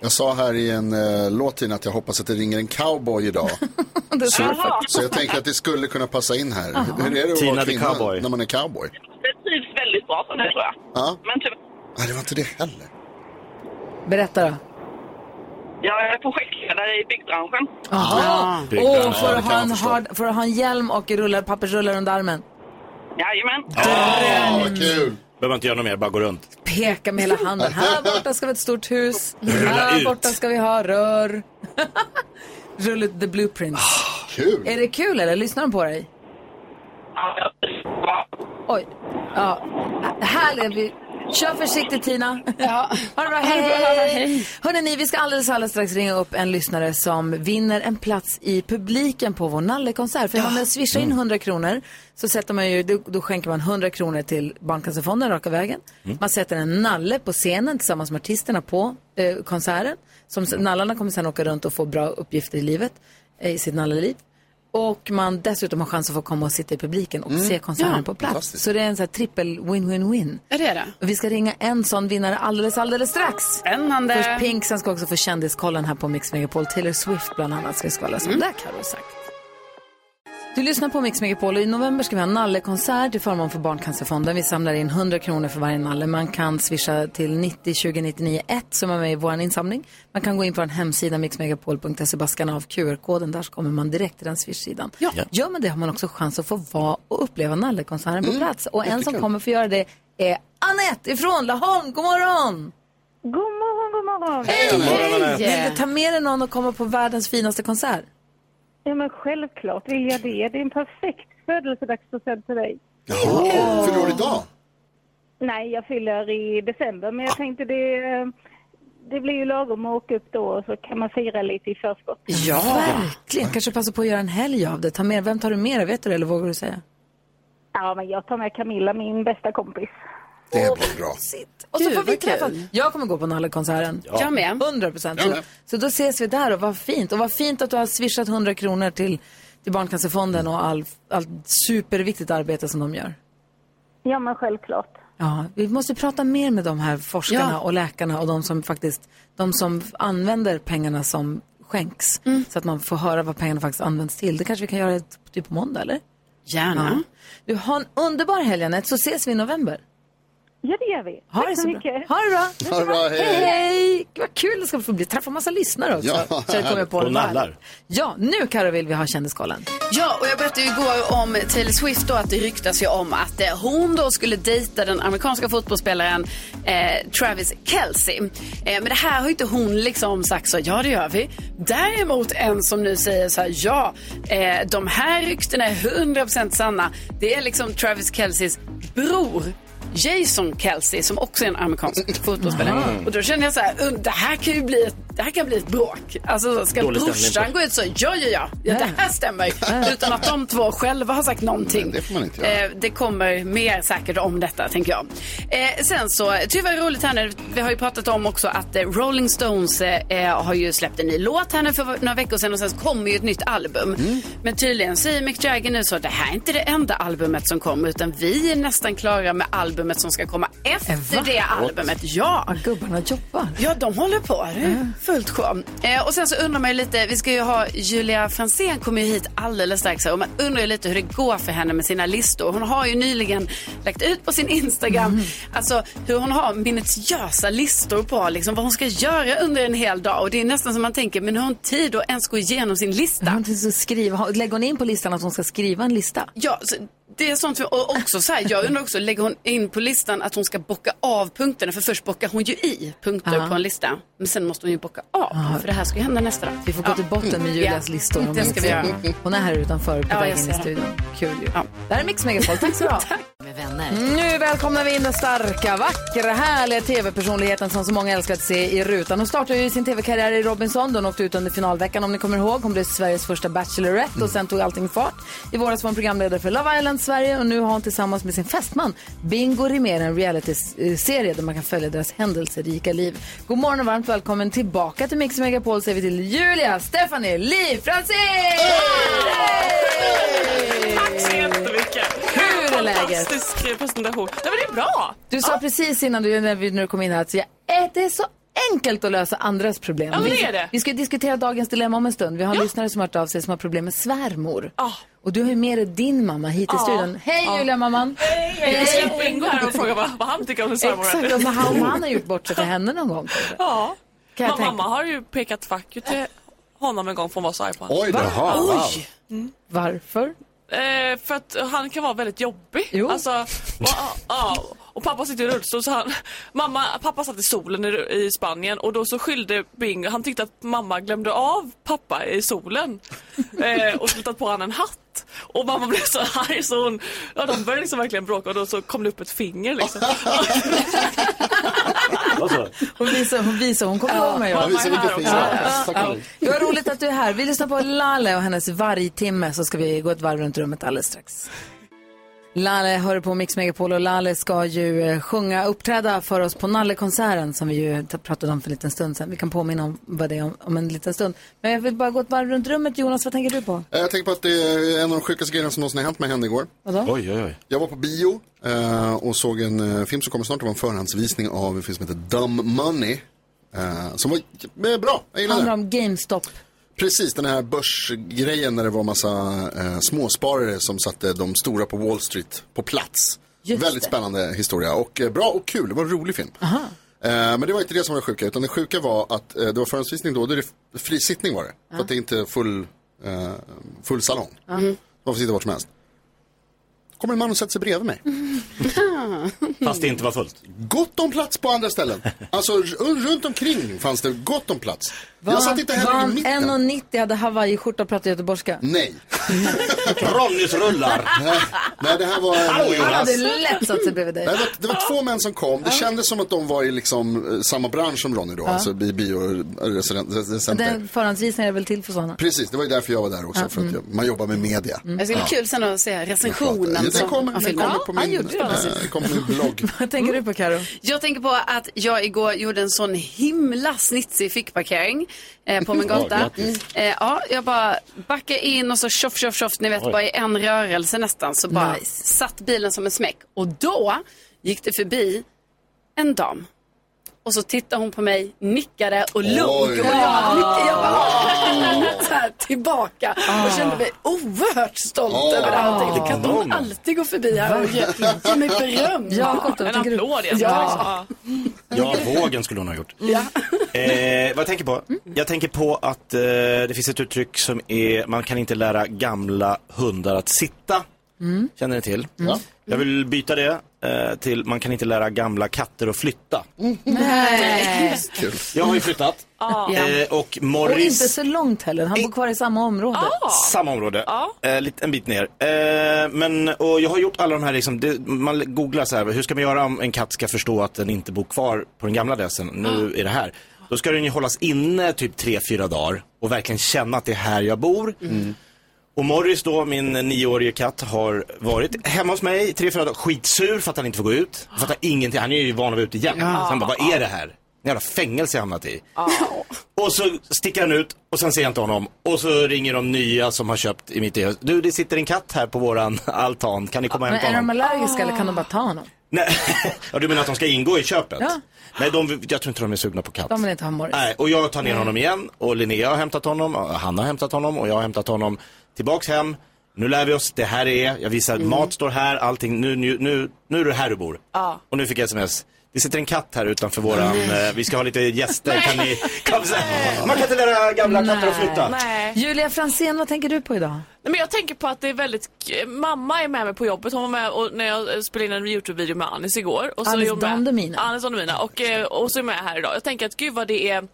Jag sa här i en uh, låt att jag hoppas att det ringer en cowboy idag. så, så jag tänker att det skulle kunna passa in här. Hur är det att Tina vara the kvinna cowboy. när man är cowboy? Det trivs väldigt bra som det tror jag. Ja, Men tyvärr, Nej, det var inte det heller. Berätta då. jag är projektledare i byggbranschen. Jaha. Big Åh, Brother. får, du ha en hard, får du ha en hjälm och rullar, pappersrullar under armen? Jajamän. Ja, vad kul. Behöver inte göra något mer, bara gå runt. Peka med hela handen. Här borta ska vi ha ett stort hus. Rulla Här ut. borta ska vi ha rör. Rulla ut the blueprint. Kul. Är det kul eller? Lyssnar de på dig? Oj. Ja. Här är vi. Kör försiktigt Tina. Ja. Ha det bra. Hej, hej. Hörrni, ni, vi ska alldeles, alldeles strax ringa upp en lyssnare som vinner en plats i publiken på vår nallekonsert. För om man swishar in 100 kronor så sätter man ju, då, då skänker man 100 kronor till Barncancerfonden raka vägen. Man sätter en nalle på scenen tillsammans med artisterna på eh, konserten. Som, nallarna kommer sen åka runt och få bra uppgifter i livet, eh, i sitt nalleliv. Och man dessutom har chans att få komma och sitta i publiken och Mm. se konserten Ja, på plats. fantastiskt. Så det är en sån här trippel win-win-win. Det är det. Och vi ska ringa en sån vinnare alldeles, alldeles strax. Spännande. Först Pink, sen ska vi också få kändiskollen här på Mix Megapol. Taylor Swift bland annat ska vi skvallra som Mm. där Carro sagt. Du lyssnar på Mix Megapol och i november ska vi ha en nallekonsert till förmån för Barncancerfonden. Vi samlar in 100 kronor för varje nalle. Man kan swisha till 90 20 99 1 som är med i vår insamling. Man kan gå in på en hemsida mixmegapol.se bara scanna av QR-koden. Där så kommer man direkt till den swish-sidan. Ja. Gör man det har man också chans att få vara och uppleva nallekonserten på Mm. plats. Och en som kommer få göra det är Annette ifrån Laholm. God morgon! God morgon, god morgon. Hej! Vill du ta med dig någon och komma på världens finaste konsert? Ja, men självklart vill jag det. Det är en perfekt födelsedagspresent till dig. Jaha, fyller år idag? Nej, jag fyller i december, men jag tänkte det, eh, det blir ju lagom att åka upp då och så kan man fira lite i förskott. Ja, verkligen. Kanske passa på att göra en helg av det. Ta med, vem tar du med? Vet du eller vågar du säga? Ja, men jag tar med Camilla, min bästa kompis. Det blir bra. Och så Gud, får vi vad kul. träffas. Jag kommer gå på Nallekonserten. Ja. Jag med. 100 procent. Så, så då ses vi där och vad fint. Och vad fint att du har swishat 100 kronor till, till Barncancerfonden och all, allt superviktigt arbete som de gör. Ja, men självklart. Ja, vi måste prata mer med de här forskarna Ja. och läkarna och de som faktiskt, de som använder pengarna som skänks. Så att man får höra vad pengarna faktiskt används till. Det kanske vi kan göra ett- typ på måndag, eller? Gärna. Du, ha en underbar helg, Anette, så ses vi i november. Ja, det gör vi. Ha Tack det så så bra. mycket. Ha det bra. Ha det bra, hej. Hej, hej. Gud, vad kul det ska få bli. Träffa massa lyssnare också. Ja, så jag kommer på och nallar. Ja, nu Karo vill vi ha Kändiskollen. Ja, och jag berättade ju igår om Taylor Swift då att det ryktas ju om att eh, hon då skulle dejta den amerikanska fotbollsspelaren eh, Travis Kelce. Eh, men det här har ju inte hon liksom sagt så, ja det gör vi. Däremot en som nu säger så här, ja, eh, de här ryktena är 100% sanna. Det är liksom Travis Kelces bror. Jason Kelce som också är en amerikansk fotbollsspelare. Mm. Och då känner jag så här, "Und, det här kan ju bli ett, det här kan bli ett bråk. Alltså ska Dålig brorsan gå ut så, ja ja ja, ja det här stämmer. Utan att de två själva har sagt någonting. Det får man inte göra. Eh, det kommer mer säkert om detta, tänker jag. Eh, sen så, tyvärr roligt här nu, vi har ju pratat om också att eh, Rolling Stones eh, har ju släppt en ny låt här nu för några veckor sedan och sen kommer ju ett nytt album. Mm. Men tydligen säger Mick Jagger nu så, det här är inte det enda albumet som kommer, utan vi är nästan klara med albumet som ska komma efter va? det albumet. Ja, Ja, gubbarna jobbar. Ja, de håller på. Det är fullt sjå. Eh, och sen så undrar man ju lite, vi ska ju ha Julia Fransén kommer ju hit alldeles strax och man undrar ju lite hur det går för henne med sina listor. Hon har ju nyligen lagt ut på sin Instagram, alltså hur hon har minutiösa listor på liksom vad hon ska göra under en hel dag och det är nästan som man tänker, men hur har hon tid att ens gå igenom sin lista? Att skriva. Lägger hon in på listan att hon ska skriva en lista? Ja, så det är sånt. Och också så här, jag undrar också, lägger hon in på listan att hon ska bocka av punkterna? För först bockar hon ju i punkter Ja. på en lista. Men sen måste hon ju bocka av dem, för det här ska ju hända nästa dag. Vi får gå till botten med Julias Ja, listor. om Det ska vi göra. Hon är här utanför på Ja, väg in i studion. Kul ju. Det här är Mix Megapol. Tack så bra. Nu välkomnar vi in den starka, vackra, härliga tv-personligheten som så många älskar att se i rutan. Hon startade ju sin tv-karriär i Robinson. Hon åkte ut under finalveckan om ni kommer ihåg. Hon blev Sveriges första Bachelorette och sen tog allting fart. I våras var hon programledare för Love Island Sverige och nu har hon tillsammans med sin fästman Bingo Rimér en reality-serie där man kan följa deras händelserika liv. God morgon och varmt välkommen tillbaka till Mix Megapol säger vi till Julia, Stephanie, Liv, Franzén! Tack så jättemycket. Hur är läget? Fantastisk presentation. Nej, men det är bra. Du sa precis innan du, när, vi, när du kom in här att jag, äh, det är så enkelt att lösa andras problem. Ja, men det vi, är det. vi ska diskutera dagens dilemma om en stund. Vi har en lyssnare som har hört av sig som har problem med svärmor. Och du har ju med dig din mamma hit i Ja. studion. Hej Ja. Julia mamman! Hej, jag släpper Bingo här och frågar vad, vad han tycker om sin svärmor. Exakt, och han, om han har gjort bort sig för henne någon gång. Ja. Kan mamma har ju pekat fack ut till honom en gång för hon var så arg på Oj då, Va? jaha, wow. Oj. Mm. Varför? Eh, för att han kan vara väldigt jobbig. Jo. Alltså, och, ja, ja, och pappa sitter i rullstol så han, mamma, pappa satt i solen i, i Spanien och då så skyllde Bingo, han tyckte att mamma glömde av pappa i solen eh, och skulle ta på honom en hatt. Och mamma blev så arg så hon, ja de började liksom verkligen bråka och då så kom det upp ett finger liksom. Hon visar, hon visar, hon kommer ihåg mig. Ja, visar vilket Ja, finger. ja, ja. Tack, Elin. Det var roligt att du är här. Vi lyssnar på Lale och hennes vargtimme så ska vi gå ett varv runt rummet alldeles strax. Lale hör på Mix Megapol och Lale ska ju eh, sjunga, uppträda för oss på Nalle-konserten som vi ju pratade om för en liten stund sedan. Vi kan påminna om vad det är om, om en liten stund. Men jag vill bara gå ett varv runt rummet. Jonas, vad tänker du på? Eh, Jag tänker på att det är en av de sjukaste grejerna som någonsin har hänt mig hände igår. Vadå? Oj, oj, oj. Jag var på bio eh, och såg en film som kommer snart. Det var en förhandsvisning av en film som heter Dumb Money. Eh, som var bra, jag gillade Handlar den. om GameStop. Precis, den här börsgrejen när det var massa eh, småsparare som satte de stora på Wall Street på plats. Just Väldigt det. spännande historia och eh, bra och kul. Det var en rolig film. Eh, men det var inte det som var sjuka, utan det sjuka var att eh, det var förhandsvisning då, då är det f- fri sittning var det. För att det är inte full, eh, full salong. Man får sitta vart som helst. kommer en man och sätter sig bredvid mig. Fast det inte var fullt. Gott om plats på andra ställen. Alltså r- runt omkring fanns det gott om plats. Var, jag satt inte var heller i han mitten. 1,90 hade hawaiiskjorta och pratade göteborgska? Nej. Ronnys rullar. Nej, nej, det här var... Hallå, Han hade lätt satt sig bredvid dig. Det, var, det var två män som kom. Det kändes som att de var i liksom, eh, samma bransch som Ronny då, Ja. alltså i biorecensenter. Den förhandsvisningen är väl till för sådana? Precis, det var ju därför jag var där också, Ja, för att jag, man jobbar med media. Det ska bli kul sen att se recensionen Ja, den kommer, den kommer på han min, gjorde det. kommer kom på min blogg. Vad tänker du på Karo? Jag tänker på att jag igår gjorde en sån himla snitsig fickparkering eh, på min Ja, gata. grattis. eh, ja, jag bara backade in och så tjoff, tjoff, tjoff, ni vet Oj. bara i en rörelse nästan så bara Nice. satt bilen som en smäck. Och då gick det förbi en dam. Och så tittade hon på mig, nickade och log. Och jag nickade, jag bara Ah. så här, tillbaka. Och kände mig oerhört stolt Ah. över det här. Och tänkte, kan de alltid gå förbi här och ge, ge mig beröm? Då, En applåd igen. Ja. Ja, vågen skulle hon ha gjort. Ja. Eh, vad jag tänker på? Jag tänker på att eh, det finns ett uttryck som är man kan inte lära gamla hundar att sitta. Mm. Känner ni till? Mm. Jag vill byta det till man kan inte lära gamla katter att flytta. Nej. Jag har ju flyttat. Ja. Eh, och Och Morris... inte så långt heller. Han bor kvar i samma område. Samma område, eh, lite, en bit ner. Eh, men, och jag har gjort alla de här, liksom, det, man googlar så här, hur ska man göra om en katt ska förstå att den inte bor kvar på den gamla adressen, nu är det här. Då ska den ju hållas inne typ tre fyra dagar och verkligen känna att det är här jag bor. Och Morris då, min nioårige katt, har varit hemma hos mig tre, fyra dagar, skitsur för att han inte får gå ut. Fattar ingenting, han är ju van att vara ute igen. Så han bara, vad är det här? En jävla fängelse jag hamnat i. Och så sticker han ut och sen ser jag inte honom. Och så ringer de nya som har köpt i mitt hus. Du, det sitter en katt här på våran altan. Kan ni komma och Men hämta är de honom? allergiska eller kan de bara ta honom? Nej, ja, du menar att de ska ingå i köpet? Ja. Nej, de, jag tror inte de är sugna på katt. De vill inte ha Morris. Nej, och jag tar ner honom igen och Linnea har hämtat honom, och han har hämtat honom och jag har hämtat honom tillbaks hem. Nu lär vi oss, det här är, jag visar, Mm. mat står här, allting, nu, nu, nu, nu är det här du bor. Ja. Och nu fick jag sms. Det sitter en katt här utanför våran, eh, vi ska ha lite gäster, kan ni, kan vi, man kan inte lära gamla katter att flytta. Nej. Julia Fransén, vad tänker du på idag? Nej, men jag tänker på att det är väldigt, mamma är med mig på jobbet. Hon var med och, när jag spelade in en Youtube-video med Anis igår. Och så Anis är hon med- Don Demina. Anis Don Demina. Och, eh, och så är jag med här idag. Jag tänker att gud vad det är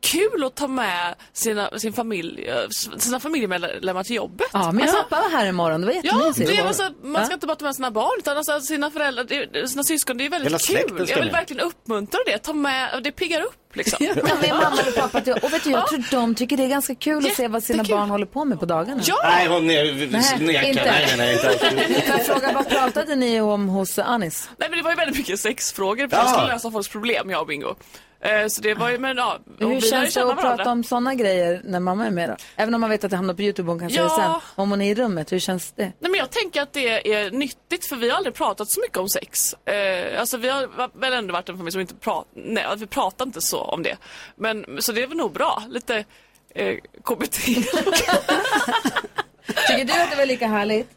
kul att ta med sina, sin familj, eh, sina familjemedlemmar till jobbet. Ja, min Alltså, pappa var här imorgon. Det var Ja, jättemysigt. det är alltså, man ska Ja. inte bara ta med sina barn utan alltså sina föräldrar, sina syskon. Det är väldigt kul. Jag vill med. verkligen uppmuntra det. Ta med, det piggar upp liksom. Ta med mamma och pappa till Och vet du, jag tror de tycker det är ganska kul att se vad sina barn håller på med på dagarna. Nej, hon nekar. inte. Nej, nej, inte. Får jag fråga, vad pratade ni om hos Anis? Nej men det var ju väldigt mycket sexfrågor för Ja. jag skulle lösa folks problem, jag och Bingo. Eh, Så det var ju, men ja. Hur känns det att prata om sådana grejer när mamma är med då? Även om man vet att det hamnar på YouTube och hon kan Ja. sen. Om hon är i rummet, hur känns det? Nej men jag tänker att det är nyttigt för vi har aldrig pratat så mycket om sex. Eh, alltså vi har väl ändå varit en familj som inte pratar, nej vi pratar inte så om det. Men så det är väl nog bra, lite eh, KBT. Tycker du att det var lika härligt?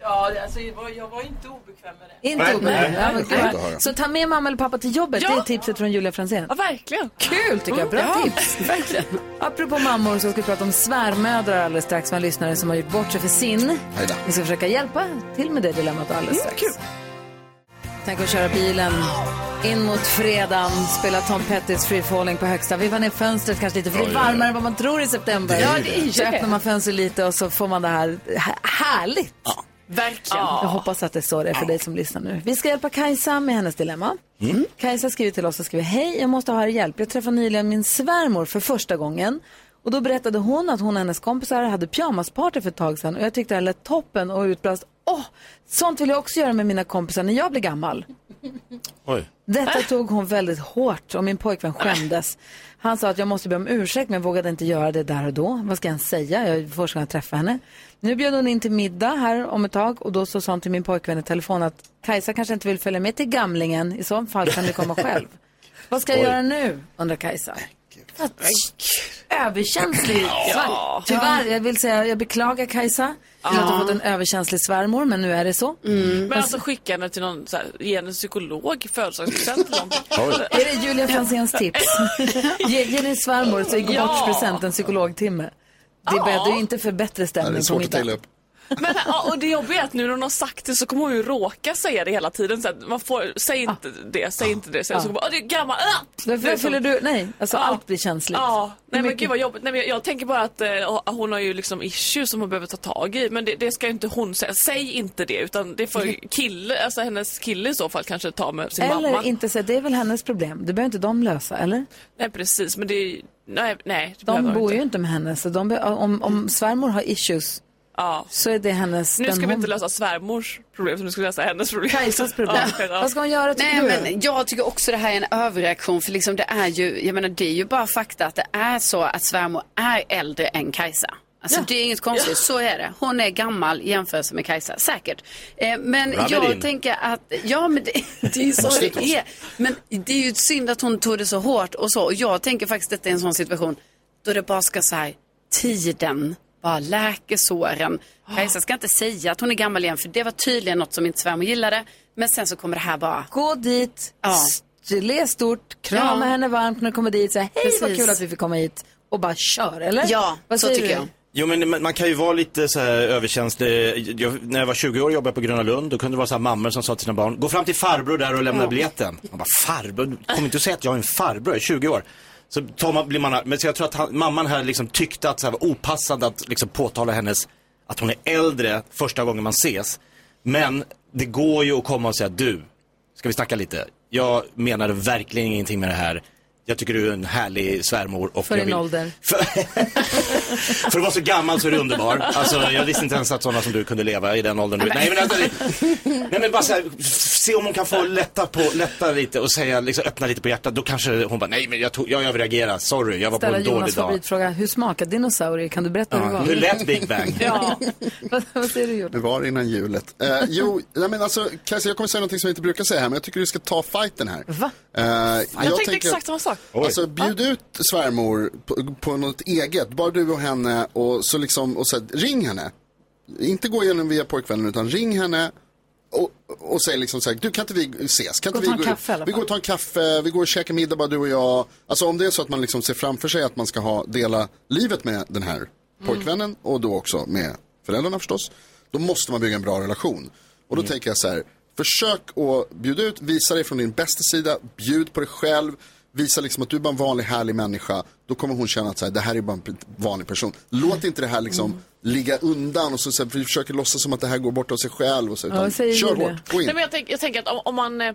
Ja, alltså, jag, var, jag var inte obekväm med det. Inte obekväm. Ja, men. Så ta med mamma eller pappa till jobbet, Ja. det är tipset från Julia Fransén. Ja, verkligen. Kul tycker jag, bra Ja, tips. Verkligen. Apropå mammor så ska vi prata om svärmödrar alldeles strax med en lyssnare som har gjort bort sig för sin. Vi ska försöka hjälpa till med det dilemmat alldeles strax. Tänk att köra bilen in mot fredagen, spela Tom Pettys Free Falling på högsta. Vi var ner fönstret kanske lite, för det är varmare än vad man tror i september. Ja, det är ju så öppnar man fönstret lite och så får man det här här- härligt. Verkligen. Jag hoppas att det är så det är för dig som lyssnar nu. Vi ska hjälpa Kajsa med hennes dilemma. Mm. Kajsa skriver till oss och skriver, hej, jag måste ha er hjälp. Jag träffade nyligen min svärmor för första gången. Och då berättade hon att hon och hennes kompisar hade pyjamasparty för ett tag sedan. Och jag tyckte det lät toppen och utbrast, åh, sånt vill jag också göra med mina kompisar när jag blir gammal. Oj. Detta tog hon väldigt hårt och min pojkvän skämdes. Han sa att jag måste be om ursäkt men vågade inte göra det där och då. Vad ska jag säga? Jag är först gången jag träffar henne. Nu bjöd hon in till middag här om ett tag och då så sa hon till min pojkvän i telefon att Kajsa kanske inte vill följa med till gamlingen. I så fall kan du komma själv. Vad ska jag Oj. göra nu? undrar Kajsa. Överkänslig. Ja. Tyvärr, jag vill säga, jag beklagar Kajsa. För att du har fått en överkänslig svärmor, men nu är det så. Men alltså skicka henne till någon, så här, ge henne en psykolog i födelsedagspresent. Är det Julia Franzéns tips? ge, ge din svärmor så i Ja. gårdspresent en psykologtimme. Det Ja. bäddar ju inte för bättre stämning på middag. Men, ja, och det jobbiga är att nu när hon har sagt det så kommer hon ju råka säga det hela tiden. Så att man får, säg inte det, säg inte det. Så Ja. så bara, "Åh, det är gammal. Ah! Därför fyller du, nej, alltså Ja. allt blir känsligt. Ja, Hur nej men gud vad jobbigt. Nej, men jag, jag tänker bara att eh, hon har ju liksom issues som hon behöver ta tag i. Men det, det ska ju inte hon säga. Säg inte det utan det får kille, alltså hennes kille i så fall kanske ta med sin Eller mamma. inte säga, det är väl hennes problem. Det behöver inte de lösa, eller? Nej precis, men det är nej, nej. De bor inte. ju inte med henne, så de om, om svärmor har issues Ja. så är det hennes... Nu ska vi hon- inte lösa svärmors problem, så nu ska vi lösa hennes problem. Kajsas problem. Ja, Vad ska hon göra tycker Nej, du? men jag tycker också det här är en överreaktion. För liksom det är ju, jag menar det är ju bara fakta att det är så att svärmor är äldre än Kajsa. Alltså Ja. det är inget konstigt, så är det. Hon är gammal i jämförelse med Kajsa, säkert. Eh, men it jag tänker att, ja men det, det är ju så det är. Men det är ju synd att hon tog det så hårt och så. Och jag tänker faktiskt att det är en sån situation då det bara ska säga tiden bara läker såren. Kajsa ska inte säga att hon är gammal igen för det var tydligen något som inte svärmor gillade. Men sen så kommer det här bara. Gå dit, Ja. le stort, krama Ja. henne varmt när du kommer dit. Säga, hej vad Precis. kul att vi fick komma hit. Och bara kör, eller? Ja, vad så tycker du? jag. Jo men man kan ju vara lite så här överkänslig. Jag, när jag var 20 år jobbade på Gröna Lund. Då kunde det vara så här mammor som sa till sina barn, gå fram till farbror där och lämna biljetten. Man bara, farbror? Kom inte och säga att jag är en farbror, jag är 20 år. Så tar man, blir man, men så jag tror att han, mamman här liksom tyckte att det var opassande att liksom påtala hennes, att hon är äldre första gången man ses. Men det går ju att komma och säga, du, ska vi snacka lite? Jag menade verkligen ingenting med det här. Jag tycker du är en härlig svärmor. Och För jag din vill... ålder. För att vara så gammal så är du underbar. Alltså, jag visste inte ens att sådana som du kunde leva i den åldern. du- Nej men, alltså, nej, men bara så här, se om hon kan få lätta, på, lätta lite och säga, liksom, öppna lite på hjärtat. Då kanske hon bara, nej men jag, tog, jag överreagerar, sorry, jag var på Ställa en dålig Jonas dag. favoritfråga, hur smakar dinosaurier? Kan du berätta hur det Ja, var? hur lät Big Bang? ja. vad, vad säger du Jonas? Det var innan julet. Eh, jo, nej, men alltså, Kajsa, jag kommer säga något som jag inte brukar säga här, men jag tycker du ska ta fighten här. Va? Eh, jag, Jag, tänkte tänker- exakt samma sak. Alltså bjud ut svärmor på, på något eget, bara du och henne och så liksom, och så här, ring henne. Inte gå igenom via pojkvännen utan ring henne och, och säg liksom så här, du kan inte vi ses? Kan Gå inte vi ta en kaffe Vi går och tar en kaffe, vi går och käkar middag bara du och jag. Alltså om det är så att man liksom ser framför sig att man ska ha, dela livet med den här pojkvännen och då också med föräldrarna förstås. Då måste man bygga en bra relation. Och då tänker jag så här, försök att bjuda ut, visa dig från din bästa sida, bjud på dig själv. Visa liksom att du är bara en vanlig härlig människa. Då kommer hon känna att så här, det här är bara en vanlig person. Låt inte det här liksom ligga undan och så, så här, vi försöker låtsas som att det här går bort av sig själv. Och så, Ja, utan, säger kör hårt, gå in. Nej, men jag, tänk, jag tänker att om, om man... Eh, eh,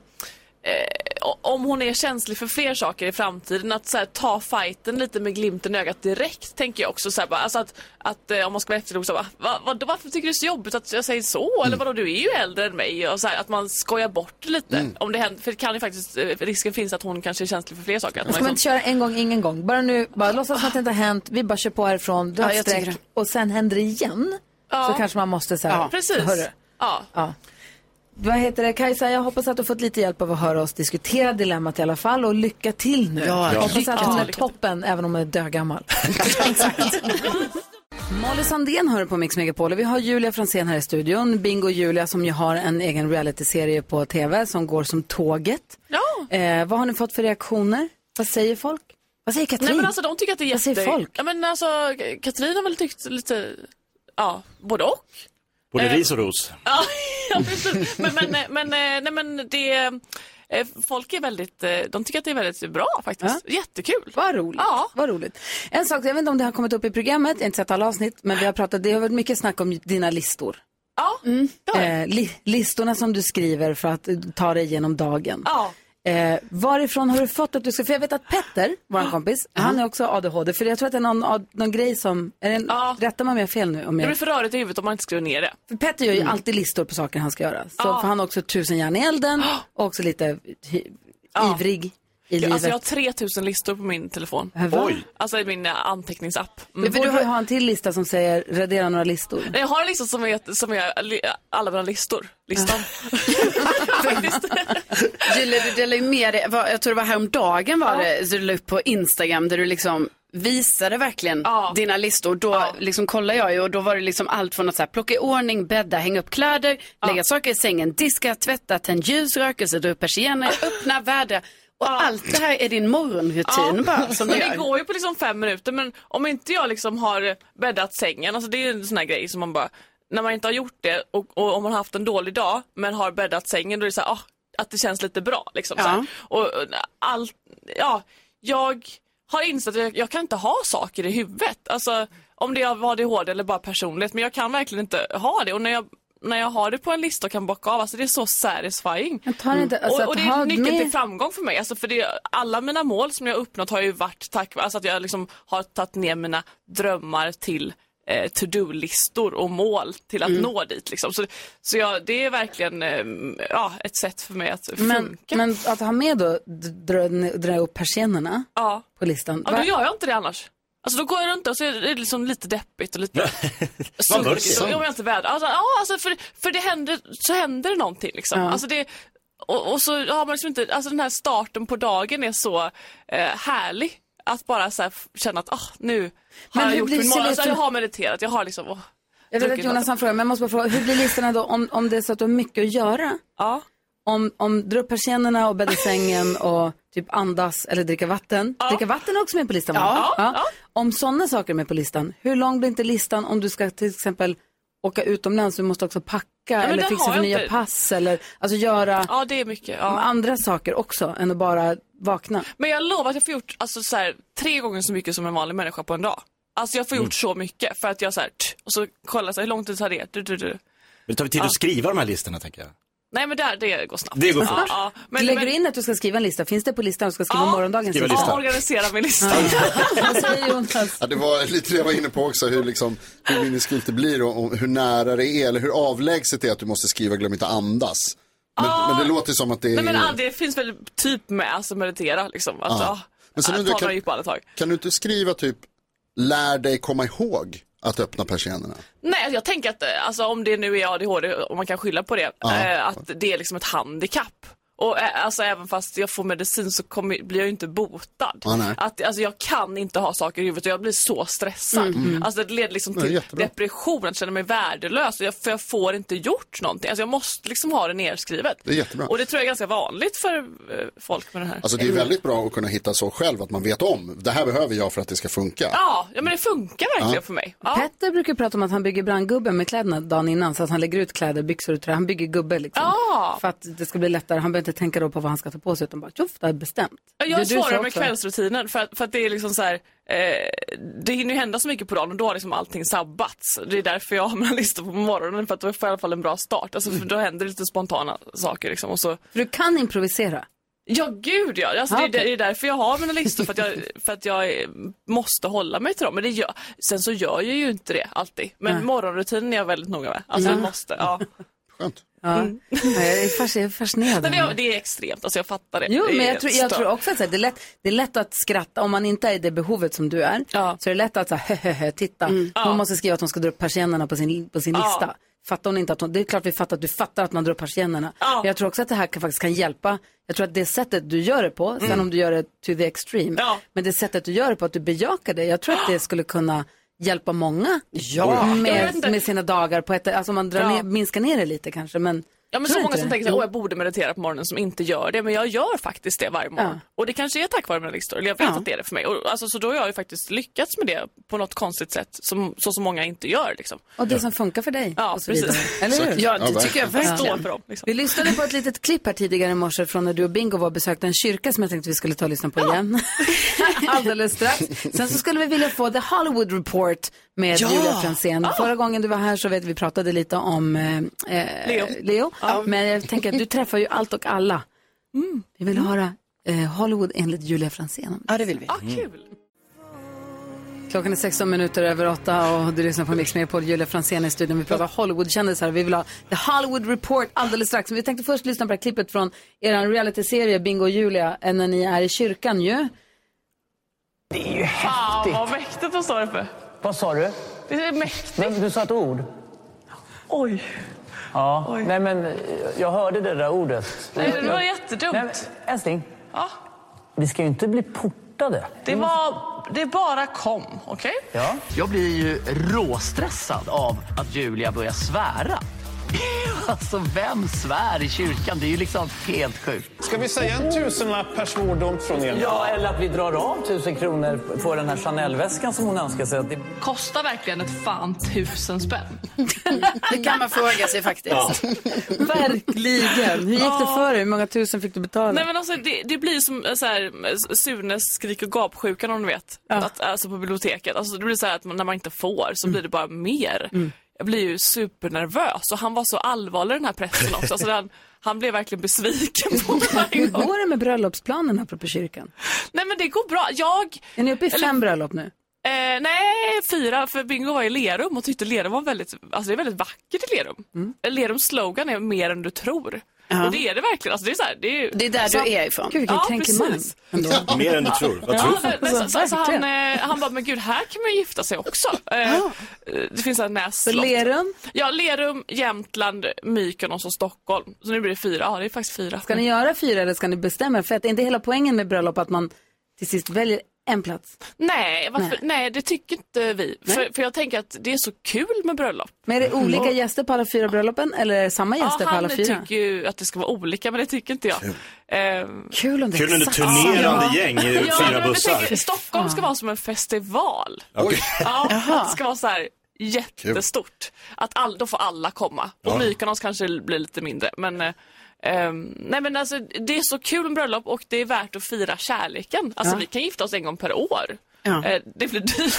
om hon är känslig för fler saker i framtiden, att så här, ta fighten lite med glimten i ögat direkt, tänker jag också. Så här, bara, alltså att, att eh, om man ska vara efterklok, så bara, va, va, varför tycker du det är så jobbigt att jag säger så? Eller vadå, du är ju äldre än mig. Och så här, att man skojar bort lite. Om det händer, för det kan ju faktiskt, eh, risken finns att hon kanske är känslig för fler saker. Att Ska man man liksom, inte köra en gång, ingen gång? Bara nu, bara låtsas som att det inte har hänt. Vi bara kör på härifrån, dra Ja, streck och sen händer det igen. Ja. Så kanske man måste säga, Ja, precis. hörru. ja. Ja. Vad heter det, Kajsa? Jag hoppas att du har fått lite hjälp av att höra oss diskutera dilemmat i alla fall och lycka till nu. Ja, jag hoppas att hon är toppen även om hon är dögammal. Molly Sandén hör på Mix Megapol och vi har Julia Fransén här i studion. Bingo Julia som ju har en egen realityserie på tv som går som tåget. Ja. Eh, vad har ni fått för reaktioner? Vad säger folk? Vad säger Katrin? Nej men alltså de tycker att det är Vad säger jätte... folk? Ja men alltså Katrin har väl tyckt lite, ja, både och. Både Eh, ris och ros. Ja, ja, precis. men, men, men, eh, nej, men det, eh, folk är väldigt, de tycker att det är väldigt bra faktiskt. Jättekul. Vad roligt. Ja. Vad roligt. En sak, jag vet inte om det har kommit upp i programmet, jag har inte sett alla avsnitt, men vi har pratat, det har varit mycket snack om dina listor. Ja, det har jag. Eh, li, listorna som du skriver för att ta dig igenom dagen. Ja. Eh, varifrån har du fått att du ska, för jag vet att Petter, vår kompis, han är också ADHD, för jag tror att det är någon, någon grej som, är det en, Ja. rättar man mig fel nu? Om Det jag, blir för rörigt i huvudet om man inte skriver ner det. för Petter gör ju alltid listor på saker han ska göra. Så, Ja. För han har också tusen järn i elden och också lite hi- Ja. ivrig i livet. Alltså jag har 3000 listor på min telefon. Va? Oj. Alltså i min eh, anteckningsapp. Men Mm. borde du ha en till lista som säger radera några listor? Nej, Jag har en lista som är, som är alla mina listor. Listan. Faktiskt. Julia, du delar ju med dig, jag tror det var häromdagen var det, så du la upp på Instagram där du liksom visade verkligen Ja. dina listor. Då liksom kollade jag ju och då var det liksom allt från att så här, plocka i ordning, bädda, hänga upp kläder, lägga saker i sängen, diska, tvätta, tänd ljus, rökelse, dra upp persienner, öppna, vädra. Och allt det här är din morgonrutin bara som men det går ju på liksom fem minuter men om inte jag liksom har bäddat sängen, alltså det är en sån här grej som man bara, när man inte har gjort det och, och om man har haft en dålig dag men har bäddat sängen då är det så här, ah, att det känns lite bra liksom. Så Ja. här. Och och allt, ja, jag har insett att jag, jag kan inte ha saker i huvudet. Alltså om det är av ADHD eller bara personligt men jag kan verkligen inte ha det och när jag när jag har det på en lista och kan bocka av, alltså det är så satisfying. Inte, alltså, och, och det är nyckeln med- till framgång för mig. Alltså för det, alla mina mål som jag uppnått har ju varit tack vare alltså att jag liksom har tagit ner mina drömmar till eh, to-do-listor och mål till att Mm. nå dit. Liksom. Så, så jag, det är verkligen eh, ja, ett sätt för mig att Men, funka. men att ha med då, dra, dra upp persiennerna ja. på listan. Ja, då gör jag inte det annars. Alltså då går jag runt och så är det liksom lite deppigt och lite Vad mörkt. sunkigt. Om jag inte väder. Alltså, ja, alltså för, för det händer, så händer det någonting liksom. Ja. Alltså det, och, och så har man liksom inte, alltså den här starten på dagen är så eh, härlig. Att bara så här, känna att ah, nu Men har jag hur gjort min morgon. Alltså, jag har mediterat, jag har liksom... åh, Jag vet att Jonas han frågar, men jag måste bara fråga, hur blir listorna då om, om det är så att du har mycket att göra? Ja. Om, om dra upp persiennerna och bädda sängen och typ andas eller dricka vatten. Dricka vatten är också med på listan va? Ja, ja. Om sådana saker är med på listan, hur lång blir inte listan om du ska till exempel åka utomlands, du måste också packa men eller fixa för nya inte. pass eller alltså göra Ja, det är mycket. Ja. andra saker också än att bara vakna. Men jag lovar att jag får gjort alltså, så här, tre gånger så mycket som en vanlig människa på en dag. Alltså jag får Mm. gjort så mycket för att jag så här, tch, och så kollar jag så här, hur lång tid tar det? Du, du, du. Men det tar vi tid Ja. att skriva de här listorna tänker jag. Nej men där, det går snabbt. Det går fort. Ja, ja. Men, Lägger men, du in att du ska skriva en lista? Finns det på listan du ska skriva Ja. morgondagens Skriva lista? Ja, organisera min lista. Vad säger Jonas? Ja, det var lite det jag var inne på också, hur, liksom, hur minneskult det blir och, och hur nära det är, eller hur avlägset det är att du måste skriva glöm inte andas. Men, men det låter som att det är... Nej men ah, det finns väl typ med, alltså meditera liksom. Att, Ja. ja. Men sen ja, undrar kan-. Kan du inte skriva typ, lär dig komma ihåg att öppna persiennerna? Nej, alltså, jag tänker att eh, alltså, om det nu är ADHD, om man kan skylla på det, Ja. eh, att det är liksom ett handikapp. Och eh, alltså även fast jag får medicin så kommer, blir jag ju inte botad. Nej. att, alltså, jag kan inte ha saker i huvudet och jag blir så stressad. Mm. Mm. Alltså det leder liksom Det till jättebra. depression, att känna mig värdelös. Och jag, för jag får inte gjort någonting. Alltså jag måste liksom ha det nerskrivet. Det är jättebra. Och det tror jag är ganska vanligt för eh, folk med det här. Alltså det är väldigt bra att kunna hitta så själv, att man vet om, det här behöver jag för att det ska funka. Ja, ja men det funkar verkligen Ja. för mig. Ja. Petter brukar prata om att han bygger brandgubben med kläderna dagen innan så att han lägger ut kläder, byxor och tröja. Han bygger gubbe liksom. Ja. För att det ska bli lättare. Han inte tänka då på vad han ska ta på sig utan bara tjoff, det är bestämt. Det Jag svarar med också. kvällsrutinen för för att det är liksom så här, eh, det hinner ju hända så mycket på dagen och då har liksom allting sabbats. Det är därför jag har mina listor på morgonen för att då får jag i alla fall en bra start. Alltså, för då händer lite spontana saker liksom. Och så... För du kan improvisera. Ja, gud ja. Alltså, Ah, det, är- det är därför jag har mina listor, för att jag, för att jag eh, måste hålla mig till dem. Men det gör, sen så gör jag ju inte det alltid. Men Nej. morgonrutinen är jag väldigt noga med. Alltså Mm. jag måste, ja. Skönt. Ja. Mm. Nej, Jag är fascinerad. Men det, är- extremt, alltså jag fattar det. Jo, det men är jag tror, jag tror också att det, är lätt, det är lätt att skratta om man inte är i det behovet som du är. Så är det lätt att så här, hehehe, titta. Hon måste skriva att hon ska dra upp persiennerna på sin, på sin Ja. lista. Fattar hon inte att hon, det är klart vi fattar att du fattar att man drar upp persiennerna. Ja. Jag tror också att det här kan, faktiskt kan hjälpa. Jag tror att det sättet du gör det på, sen Mm. om du gör det to the extreme, Ja. men det sättet du gör det på, att du bejakar det, jag tror att det skulle kunna hjälpa många Ja. Med, med sina dagar på ett, alltså man drar Ja. ner, minskar ner det lite kanske, men Ja men så många som tänker att jag borde meditera på morgonen som inte gör det. Men jag gör faktiskt det varje morgon. Och det kanske är tack vare listor. Eller jag vet Ja. att det är det för mig. Och, alltså, så då har jag ju faktiskt lyckats med det på något konstigt sätt. Som, så som många inte gör liksom. Och det som funkar för dig. Ja, och så vidare. precis. Eller hur? Ja, det Ja, tycker jag verkligen. för dem, liksom. Vi lyssnade på ett litet klipp här tidigare i morse från när du och Bingo var och besökte en kyrka som jag tänkte vi skulle ta och lyssna på igen. Alldeles strax. Sen så skulle vi vilja få The Hollywood Report med Ja! Julia Franzén. Ah. Förra gången du var här så vet vi, vi pratade lite om eh, eh, Leo. Leo. Ja. Men jag tänker att du träffar ju allt och alla. Vi vill höra eh, Hollywood enligt Julia Franzén. Ja, det vill vi. Ah, kul. Klockan är 16 minuter över åtta och du lyssnar på Mix med på Julia Franzén i studion. Vi pratar Hollywood-kändisar. Vi vill ha The Hollywood Report alldeles strax. Men vi tänkte först lyssna på det här klippet från er realityserie Bingo och Julia eh, när ni är i kyrkan ju. Det är ju Fan häftigt. vad mäktigt står det för? Vad sa du? Det är mäktigt. Men du sa ett ord. Oj. Ja, nej men jag hörde det där ordet. Nej, det var jättedumt. Nej, men, älskling, Ja, vi ska ju inte bli portade. det var, det bara kom, okej? Ja. Jag blir ju råstressad av att Julia börjar svära. Alltså, vem svär i kyrkan? Det är ju liksom helt sjukt. Ska vi säga en tusenlapp per svordom från er? Ja, eller att vi drar av tusen kronor på den här Chanel-väskan som hon önskar sig. Det... Kostar verkligen ett fan tusen spänn? Det kan man fråga sig faktiskt. Verkligen. Hur gick det Ja. för dig? Hur många tusen fick du betala? Nej men alltså det, det blir som eh, så här, Sunes skrik och gapsjukan om du vet. Att, alltså på biblioteket. Alltså det blir så här att man, när man inte får så blir det bara mer. Jag blir ju supernervös och han var så allvarlig den här prästen också. Alltså han, han blev verkligen besviken på mig. Hur går det med bröllopsplanen apropå kyrkan? Nej men det går bra. Jag... Är ni uppe i Eller- fem bröllop nu? Eh, nej, fyra, för Bingo var i Lerum och tyckte Lerum var väldigt, alltså det är väldigt vackert i Lerum. Mm. Lerums slogan är mer än du tror. Ja. Och det är det verkligen. Alltså det, är så här, det, är, Det är där du är ifrån. Gud, vilken Ja, man. Mer än du tror. Vad tror Ja, du? så, så, så han, verkligen. eh, han bara, men gud, här kan man ju gifta sig också. Eh, eh, Det finns en nässlott. Lerum? Ja, Lerum, Jämtland, Mykonos och Stockholm. Så nu blir det fyra. Ja, det är faktiskt fyra. Ska ni göra fyra eller ska ni bestämma er? För att är inte hela poängen med bröllop att man till sist väljer en plats? Nej, varför? Nej. Nej. det tycker inte vi. För, för jag tänker att det är så kul med bröllop. Men är det olika gäster på alla fyra bröllopen eller är det samma gäster ja, på alla han fyra? tycker ju att det ska vara olika, men det tycker inte jag. Ehm, Kul om det är Kul exakt samma. turnerande gäng i ja, fyra bussar. tänker, Stockholm ska vara som en festival. Okej. Ja, att det ska vara så här jättestort. Att all, då får alla komma. Och Ja. Mykonos kanske blir lite mindre. Men, ehm, nej men alltså, det är så kul med bröllop och det är värt att fira kärleken. Alltså Ja. vi kan gifta oss en gång per år. Ja. Eh, det blir dyrt.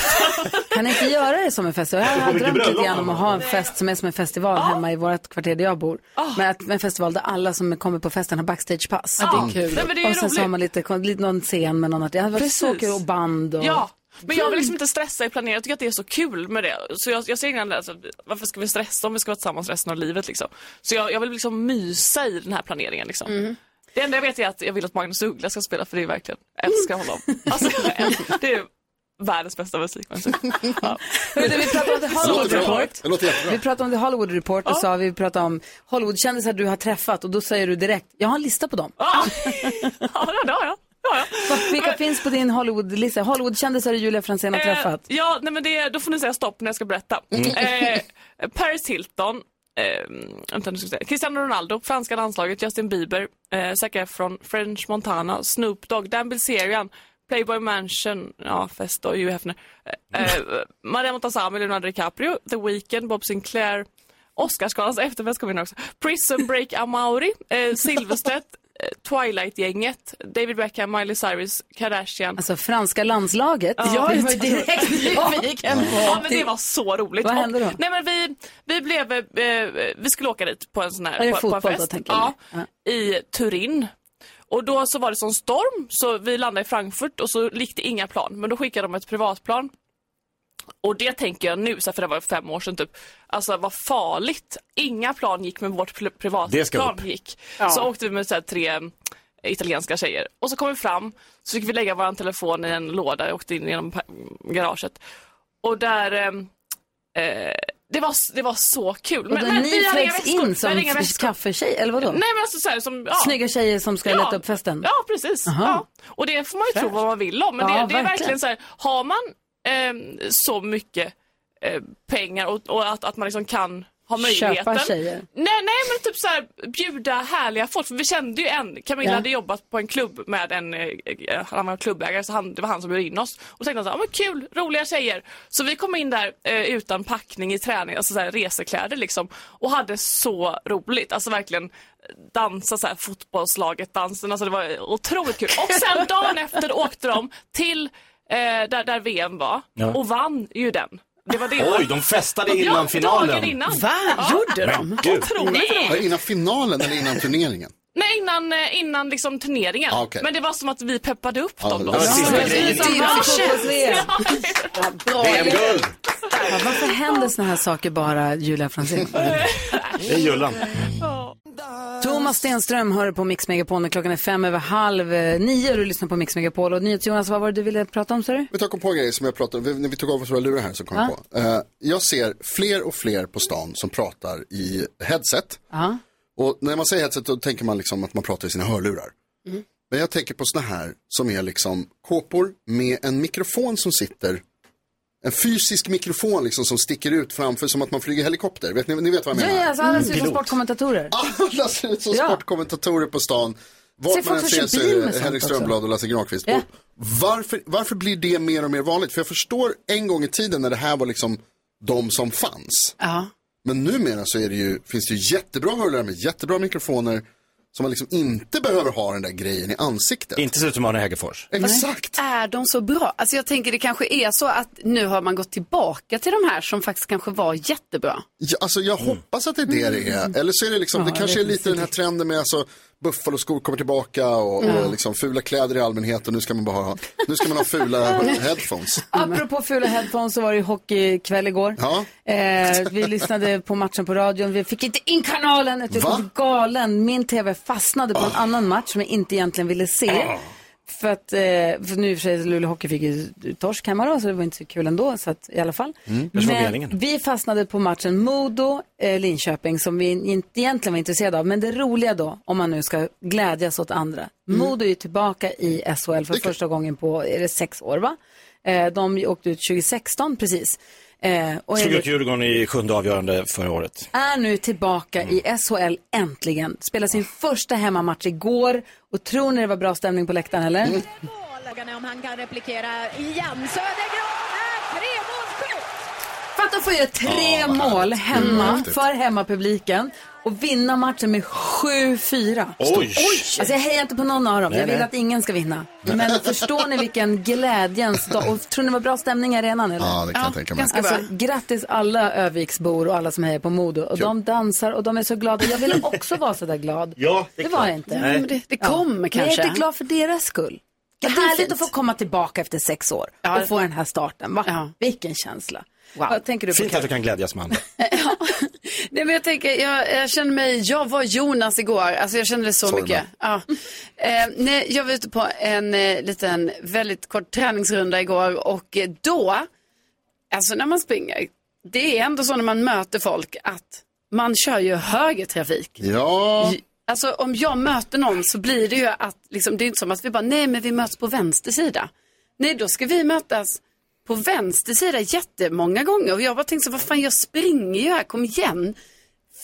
Kan ni inte göra det som en festival? Jag har drömt lite grann om att ha en fest som är som en festival hemma i vårt kvarter där jag bor. Men att, en festival där alla som kommer på festen har backstagepass. Ja, det är kul. Nej, men det är och sen så roligt. har man lite, lite någon scen med någon artist. Det hade varit så kul. Och band och... Ja, men jag vill liksom inte stressa i planeringen. Jag tycker att det är så kul med det. Så jag, jag ser innan det, alltså, varför ska vi stressa om vi ska vara tillsammans resten av livet liksom? Så jag, jag vill liksom mysa i den här planeringen liksom. Det enda jag vet är att jag vill att Magnus Uggla ska spela för det är verkligen, jag älskar honom. Alltså, det är världens bästa musik. Ja. Hörru, vi pratade om The Hollywood. Report. Det låter jättebra. Vi pratade om The Hollywood Report och sa vi pratade om Hollywoodkändisar du har träffat och då säger du direkt, jag har en lista på dem. Ja, ja, det har jag. Vilka finns på din Hollywood-lista? Hollywoodkändisar Julia Franzén har Eh, träffat? ja, nej men det, då får ni säga stopp när jag ska berätta. Eh, Paris Hilton, eh, se. Cristiano Ronaldo, franska landslaget, Justin Bieber, eh, Zac Efron, French Montana, Snoop Dogg, Dan Bilzerian, Playboy Mansion, ja fest då, Hugh Hefner, eh, eh, Maria Montazami, Leonardo DiCaprio, The Weeknd, Bob Sinclair, Oscarsgalans efterfest kommer in också. Prison Break Amaury, eh, Silverstedt, Twilight-gänget, David Beckham, Miley Cyrus, Kardashian. Alltså franska landslaget. Ja, jag var det- direkt nyfiken på. Ja, men det var så roligt. Vad hände då? Och, nej, men vi, vi, blev, eh, vi skulle åka dit på en sån här Är det på, på en fotboll då, fest. jag? ja, I Turin. Och då så var det sån storm så vi landade i Frankfurt och så gick det inga plan. Men då skickade de ett privatplan. Och det tänker jag nu, för det var fem år sedan typ. Alltså vad farligt. Inga plan gick men vårt privatplan gick. Ja. Så åkte vi med så här, tre eh, italienska tjejer. Och så kom vi fram, så fick vi lägga vår telefon i en låda. Jag åkte in genom garaget. Och där... Eh, eh, det, var, det var så kul. Och då vi ni flögs in som hade inga väskor. kaffetjej, eller vadå? Nej men alltså så här, som... Ja. Snygga tjejer som ska Ja. leta upp festen? Ja, precis. Ja. Och det får man ju tro Fräscht. vad man vill om. Men Ja, det, det är verkligen. verkligen så här, har man ehm, så mycket eh, pengar och, och att, att man liksom kan ha möjligheten. Köpa tjejer? Nej, nej men typ så här, bjuda härliga folk. För vi kände ju en, Camilla Ja. hade jobbat på en klubb med en, eh, eh, han var klubbägare så han, det var han som bjöd in oss. Och tänkte han så här, ja, men kul, roliga tjejer. Så vi kom in där eh, utan packning i träning, alltså så här, resekläder liksom. Och hade så roligt, alltså verkligen dansa så här fotbollslaget dansen, alltså det var otroligt kul. Och sen dagen efter åkte de till eh, där, där VM var Ja. och vann ju den. Det var det. Oj, de festade innan ja, finalen. dagen innan. Va? Gjorde de? Otroligt Ja, roligt. Innan finalen eller innan turneringen? Nej, innan, eh, innan liksom turneringen. Ah, okej. Men det var som att vi peppade upp Ja, dem. det Då. Ja. Ja, VM-guld! Ja, varför händer såna här saker bara Julia Franzén? Det är Jullan. Thomas Stenström hör på Mix Megapol klockan är fem över halv eh, nio och du lyssnar på Mix Megapol. Och NyhetsJonas, vad var det du ville prata om sa du? Vi tar på grejer som jag pratade om, när vi tog av oss våra lurar här så kom Ja. jag på. Eh, jag ser fler och fler på stan som pratar i headset. Ja. Och när man säger headset då tänker man liksom att man pratar i sina hörlurar. Mm. Men jag tänker på såna här som är liksom kåpor med en mikrofon som sitter, en fysisk mikrofon liksom som sticker ut framför som att man flyger helikopter. Vet ni, ni vet vad jag Ja, menar? ja, alltså alla ser ut som Pilot. sportkommentatorer. Alla ser ut som Ja. sportkommentatorer på stan. Vart man än ser så är Henrik också. Strömblad och Lasse Granqvist. Ja. Och Varför, varför blir det mer och mer vanligt? För jag förstår en gång i tiden när det här var liksom de som fanns. Ja. Men numera så är det ju, finns det ju jättebra hörlurar med jättebra mikrofoner som man liksom inte behöver ha den där grejen i ansiktet. Inte ut som Arne Hegerfors. Exakt. Är de så bra? Alltså jag tänker det kanske är så att nu har man gått tillbaka till de här som faktiskt kanske var jättebra. Ja, alltså jag hoppas att det är det det är. Eller så är det liksom, Ja, det kanske är lite den här trenden med alltså Buffalo-skor kommer tillbaka och, Ja. och liksom fula kläder i allmänhet och nu ska man bara ha, nu ska man ha fula headphones. Apropå fula headphones så var det hockeykväll igår. Ja. Eh, vi lyssnade på matchen på radion. Vi fick inte in kanalen. Jag blev galen. Min tv fastnade på en annan match som jag inte egentligen ville se. För att, eh, för nu i och för sig Luleå Hockey fick ju torsk hemma då, så det var inte så kul ändå, så att, i alla fall. Mm, Men vi fastnade på matchen Modo-Linköping som vi inte egentligen var intresserade av. Men det roliga då, om man nu ska glädjas åt andra. Modo är ju tillbaka i SHL för första gången på, är det sex år va? Eh, de åkte ut 2016 precis. Eh, och Slog ut Djurgården i sjunde avgörande förra året. är nu tillbaka i SHL äntligen. Spelar sin första hemmamatch igår. Och tror ni det var bra stämning på läktaren eller? Frågan är om han kan replikera igen. Södergran är tremålsskytt! Fatta att få göra tre vad mål hemma Mm. för hemmapubliken och vinna matchen med 7-4. Oj. Alltså jag hejar inte på någon av dem. Nej, jag vill nej. att ingen ska vinna. Men förstår ni vilken glädjens dag? Och tror ni det var bra stämning i arenan eller? Ja, det kan jag tänka mig. Ganska alltså, grattis alla Öviksbor och alla som hejar på Modo. Och de dansar och de är så glada. Jag ville också vara så där glad. Ja, det, var jag inte. Nej. men det- det kommer Men kanske. jag är inte glad för deras skull. Det är Ja, det är härligt fint. att få komma tillbaka efter sex år Ja. och få den här starten. Va? Vilken känsla. Vad tänker du på? Fint att du kan glädjas med andra. Nej, men jag tänker, jag, jag känner mig, jag var Jonas igår, alltså jag kände det så Sorry, mycket. Ja. Eh, nej, jag var ute på en eh, liten, väldigt kort träningsrunda igår och eh, då, alltså när man springer, det är ändå så när man möter folk att man kör ju högertrafik. Ja. Alltså om jag möter någon så blir det ju att, liksom, det är inte som att vi bara, nej men vi möts på vänster sida. Nej, då ska vi mötas på vänster sida jättemånga gånger. Och jag bara tänkte så, vad fan jag springer ju här, kom igen.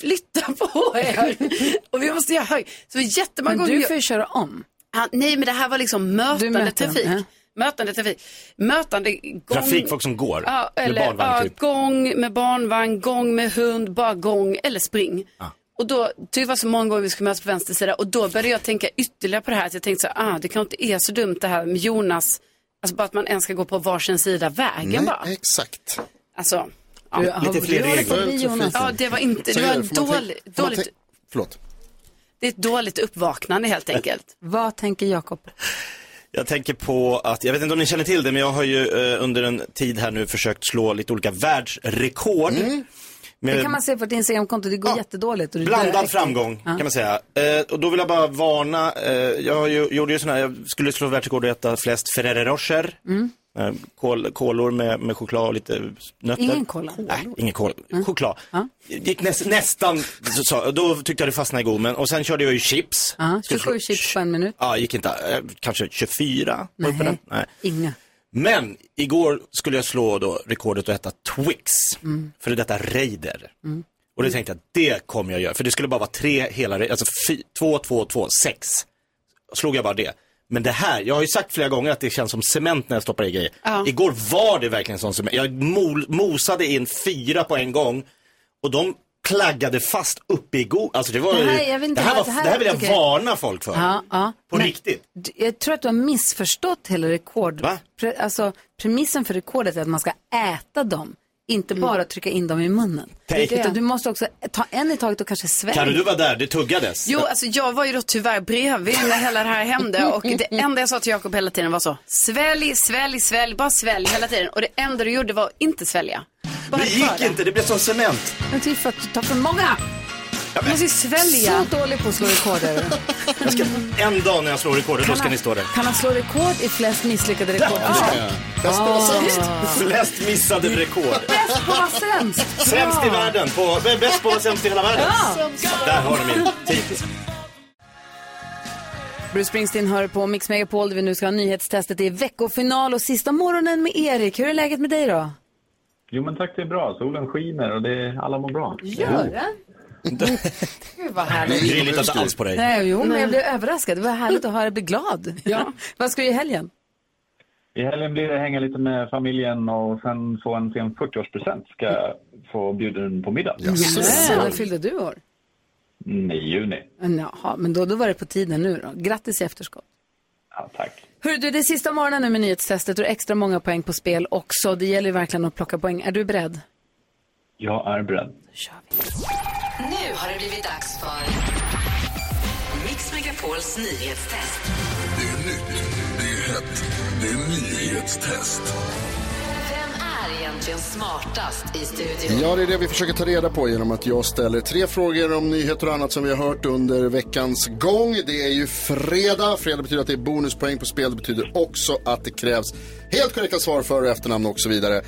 Flytta på er. och vi måste göra hög. Så jättemånga Men gånger. du får ju köra om. Ja, nej, men det här var liksom mötande möter dem, trafik. ja. Mötande trafik. Mötande gång. Trafikfolk som går. Ja, med eller barnvagn ja, typ. gång med barnvagn, gång med hund, bara gång eller spring. Och då, det var så många gånger vi skulle mötas på vänster sida och då började jag tänka ytterligare på det här. Att jag tänkte så här, ah, det kanske inte är så dumt det här med Jonas, alltså bara att man ens ska gå på varsin sida vägen Nej, bara. exakt. Alltså, Du, har- Lite fler regler. Ja, det var inte, det var en dålig, dåligt, Förlåt. det är ett dåligt uppvaknande helt enkelt. Vad tänker Jakob? Jag tänker på att, jag vet inte om ni känner till det, men jag har ju eh, under en tid här nu försökt slå lite olika världsrekord. Mm. Med Det kan man se på ditt Instagramkonto, det går jättedåligt. Och Blandad framgång Ja. kan man säga. Eh, och då vill jag bara varna, eh, jag gjorde ju sån här, jag skulle slå världsrekord och äta flest Ferrero Rocher. Mm. Eh, kol, kolor med, med choklad och lite nötter. Ingen kola? Nej, ingen kola. Mm. Choklad. Gick näs, nästan, så, då tyckte jag det fastnade i god, men och sen körde jag ju chips. Ja, Skulle 27 slå- chips på en minut. Ja, gick inte. Eh, kanske 24. Var det på Nej. Nej. Inga. Men igår skulle jag slå då rekordet att äta Twix. Mm. För detta Raider. Mm. Och det tänkte jag, det kommer jag göra. För det skulle bara vara tre hela, alltså fy, två, två, två, sex. Slog jag bara det. Men det här, jag har ju sagt flera gånger att det känns som cement när jag stoppar i grejer. Ja. Igår var det verkligen som cement. Jag mol, mosade in fyra på en gång. Och de klaggade fast uppe i go. Alltså det var Det här- jag vet inte det här, vad- var, det här det här vill jag varna folk för. Ja, ja. På Men riktigt. Jag tror att du har missförstått hela rekord. Pre, alltså, premissen för rekordet är att man ska äta dem, inte bara trycka in dem i munnen. Utan du måste också ta en i taget och kanske svälja. Kan du vara där? Det tuggades. Jo, alltså jag var ju då tyvärr bredvid när hela det här hände och det enda jag sa till Jakob hela tiden var så, svälj, svälj, svälj, bara svälj hela tiden. Och det enda du gjorde var att inte svälja. Bara det gick inte, det blev som cement. Men det är för att du tar för många. Du måste ju svälja. Så dålig på att slå rekord är du. Jag ska, en dag när jag slår rekordet, då ska han- ni stå där. Kan han slå rekord i flest misslyckade rekord? Ja, det. Bäst på sämst. Flest missade rekord. Bäst på vad sämst. Sämst i världen, på, bäst på vad sämst i hela världen. Ja. Där har ni min tid. Bruce Springsteen hör på Mix Megapol där vi nu ska ha nyhetstestet i veckofinal och sista morgonen med Erik. Hur är läget med dig då? Jo men tack det är bra. Solen skiner och det, alla mår bra. Gör den? Gud vad härligt. Gry litar inte alls på dig. Nej, jo, men jag blev överraskad. Det var härligt att höra dig bli glad. Ja. vad ska du i helgen? I helgen blir det hänga lite med familjen och sen få en sen 40-årspresent. Ska jag få bjuden på middag. Nej, när fyllde du år? Mm, I juni. Jaha, men då, då var det på tiden nu då. Grattis i efterskott. Ja, tack. Hörru du, det är sista morgonen nu med nyhetstestet och extra många poäng på spel också. Det gäller ju verkligen att plocka poäng. Är du beredd? Jag är beredd. Nu har det blivit dags för Mix Megapols nyhetstest. Det är nytt, det är hett, det är nyhetstest. Vem är egentligen smartast i studion? Ja, det är det vi försöker ta reda på genom att jag ställer tre frågor om nyheter och annat som vi har hört under veckans gång. Det är ju fredag. Fredag betyder att det är bonuspoäng på spel. Det betyder också att det krävs helt korrekta svar för och efternamn och så vidare.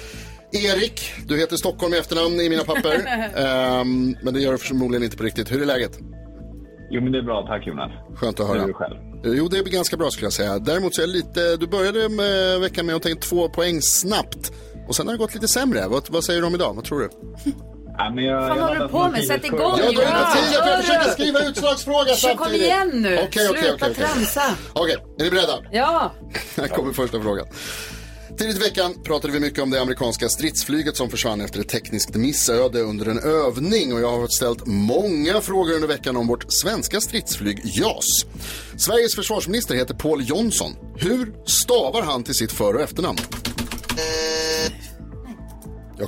Erik, du heter Stockholm i efternamn i mina papper. Ehm, men det gör du förmodligen inte på riktigt. Hur är läget? Jo, men det är bra. Tack Jonas. Skönt att Hur höra. är du själv? Jo, det är ganska bra skulle jag säga. Däremot så är jag lite, du började med veckan med att ta två poäng snabbt. Och sen har det gått lite sämre. Vad, vad säger du om idag? Vad tror du? Ja, men jag, Vad jag håller du på med? Sätt igång Jag inte tid, jag försöker skriva utslagsfråga Kom samtidigt. igen nu. Okej, okej, Sluta okej, okej. tramsa. Okej, är ni beredda? Ja. Här kommer första frågan. Tidigt i veckan pratade vi mycket om det amerikanska stridsflyget som försvann efter ett tekniskt missöde under en övning och jag har ställt många frågor under veckan om vårt svenska stridsflyg JAS. Sveriges försvarsminister heter Paul Jonsson. Hur stavar han till sitt för och efternamn?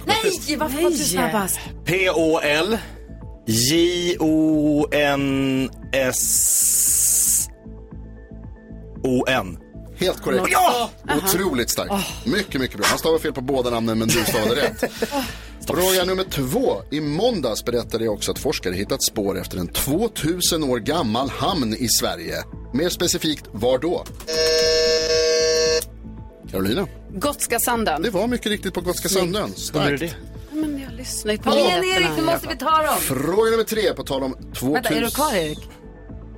Nej, varför var du snabbast? P-O-L J-O-N-S O-N. Helt korrekt. Ja! Otroligt starkt. Mycket, mycket bra. Han stavade fel på båda namnen men du stavade rätt. Fråga nummer två. I måndags berättade jag också att forskare hittat spår efter en 2000 år gammal hamn i Sverige. Mer specifikt, var då? Carolina. Gotska sanden. Det var mycket riktigt på Gotska Sandön. Starkt. Men jag lyssnar ju på Kom igen nyheterna, Erik, nu måste vi ta dem. Fråga nummer tre, på tal om 2000... Vänta, är du kvar Erik?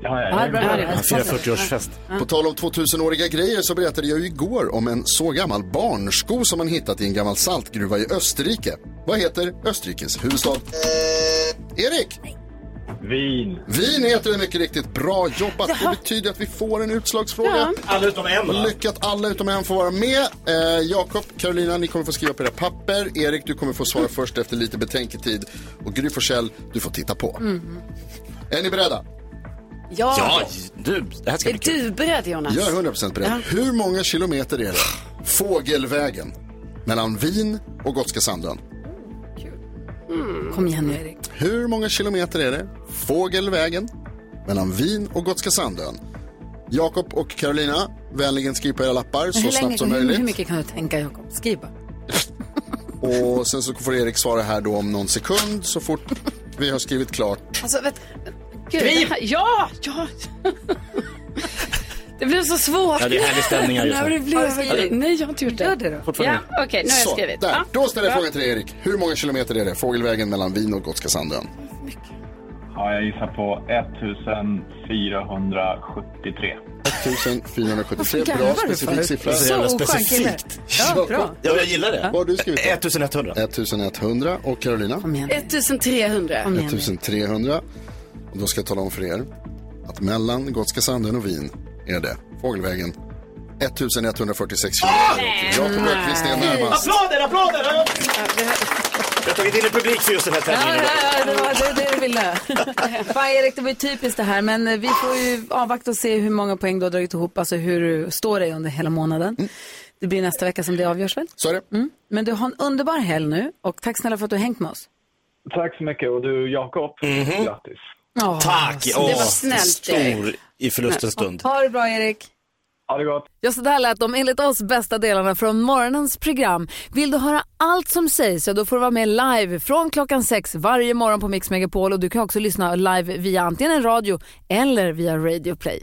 Ja, ja, Ja, jag bra, är bra, bra. bra. Han firar 40-årsfest. På tal om 2000-åriga grejer så berättade jag ju igår om en så gammal barnsko som man hittat i en gammal saltgruva i Österrike. Vad heter Österrikes huvudstad? Erik! Vin. Vin heter det mycket riktigt. Bra jobbat. Det betyder att vi får en utslagsfråga. Alla utom en va? Lyckat alla utom en får vara med. Eh, Jakob, Carolina, ni kommer få skriva på era papper. Erik, du kommer få svara först efter lite betänketid. Och Gry Forssell, du får titta på. Är ni beredda? Ja. Ja, du, det här ska Är bli kul. du beredd Jonas? Jag är 100% beredd. Ja. Hur många kilometer är det? Fågelvägen. Mellan Wien och Gotska Sandön. Kom igen nu Erik. Hur många kilometer är det? Fågelvägen. Mellan Wien och Gotska Sandön. Jakob och Carolina, vänligen skriv på era lappar så snabbt som hur, möjligt. hur mycket kan du tänka Jakob? Skriv bara. Och sen så får Erik svara här då om någon sekund så fort vi har skrivit klart. Alltså, vet, Gud, Skriv! det här, ja, ja. det blev så svårt. Ja, det är härlig stämning här just Nej, nu. det blev, Har du skrivit? Nej, jag har inte gjort det. Gör det då. Ja, Fortfarande. okej, nu har jag Så, skrivit. där. Ja. Då ställer jag frågan till Erik. Hur många kilometer är det? Fågelvägen mellan Wien och Gotska Sandön. Ja, jag gissar på 1473. 1473. Vad Bra specifik siffra. Så jävla specifikt. Ja, bra. Ja, jag gillar det. Vad har du skrivit? då? 1100. 1100 och Carolina? Kom igen. 1300. Kom igen. 1300. Och då ska jag tala om för er att mellan Gotska Sandön och Wien är det Fågelvägen 1146 kilometer. Jakob Öqvist är närmast. Applåder, applåder! Jag har tagit in en publik för just den här tävlingen. ja, ja, det var det, det du ville. Fan Erik, det var ju typiskt det här, men eh, vi får ju avvakta och se hur många poäng du har dragit ihop, alltså hur du står dig under hela månaden. Det blir nästa vecka som det avgörs väl? Så är det. Mm. Men du har en underbar helg nu och tack snälla för att du har hängt med oss. Tack så mycket. Och du, Jakob, grattis. Åh, Tack! Åh, det var snällt, Erik. Stor i förlustens stund. Ha det bra Erik. Ha det gott. Ja, så där lät de enligt oss bästa delarna från morgonens program. Vill du höra allt som sägs så då får du vara med live från klockan sex varje morgon på Mix Megapol och du kan också lyssna live via antingen en radio eller via Radio Play.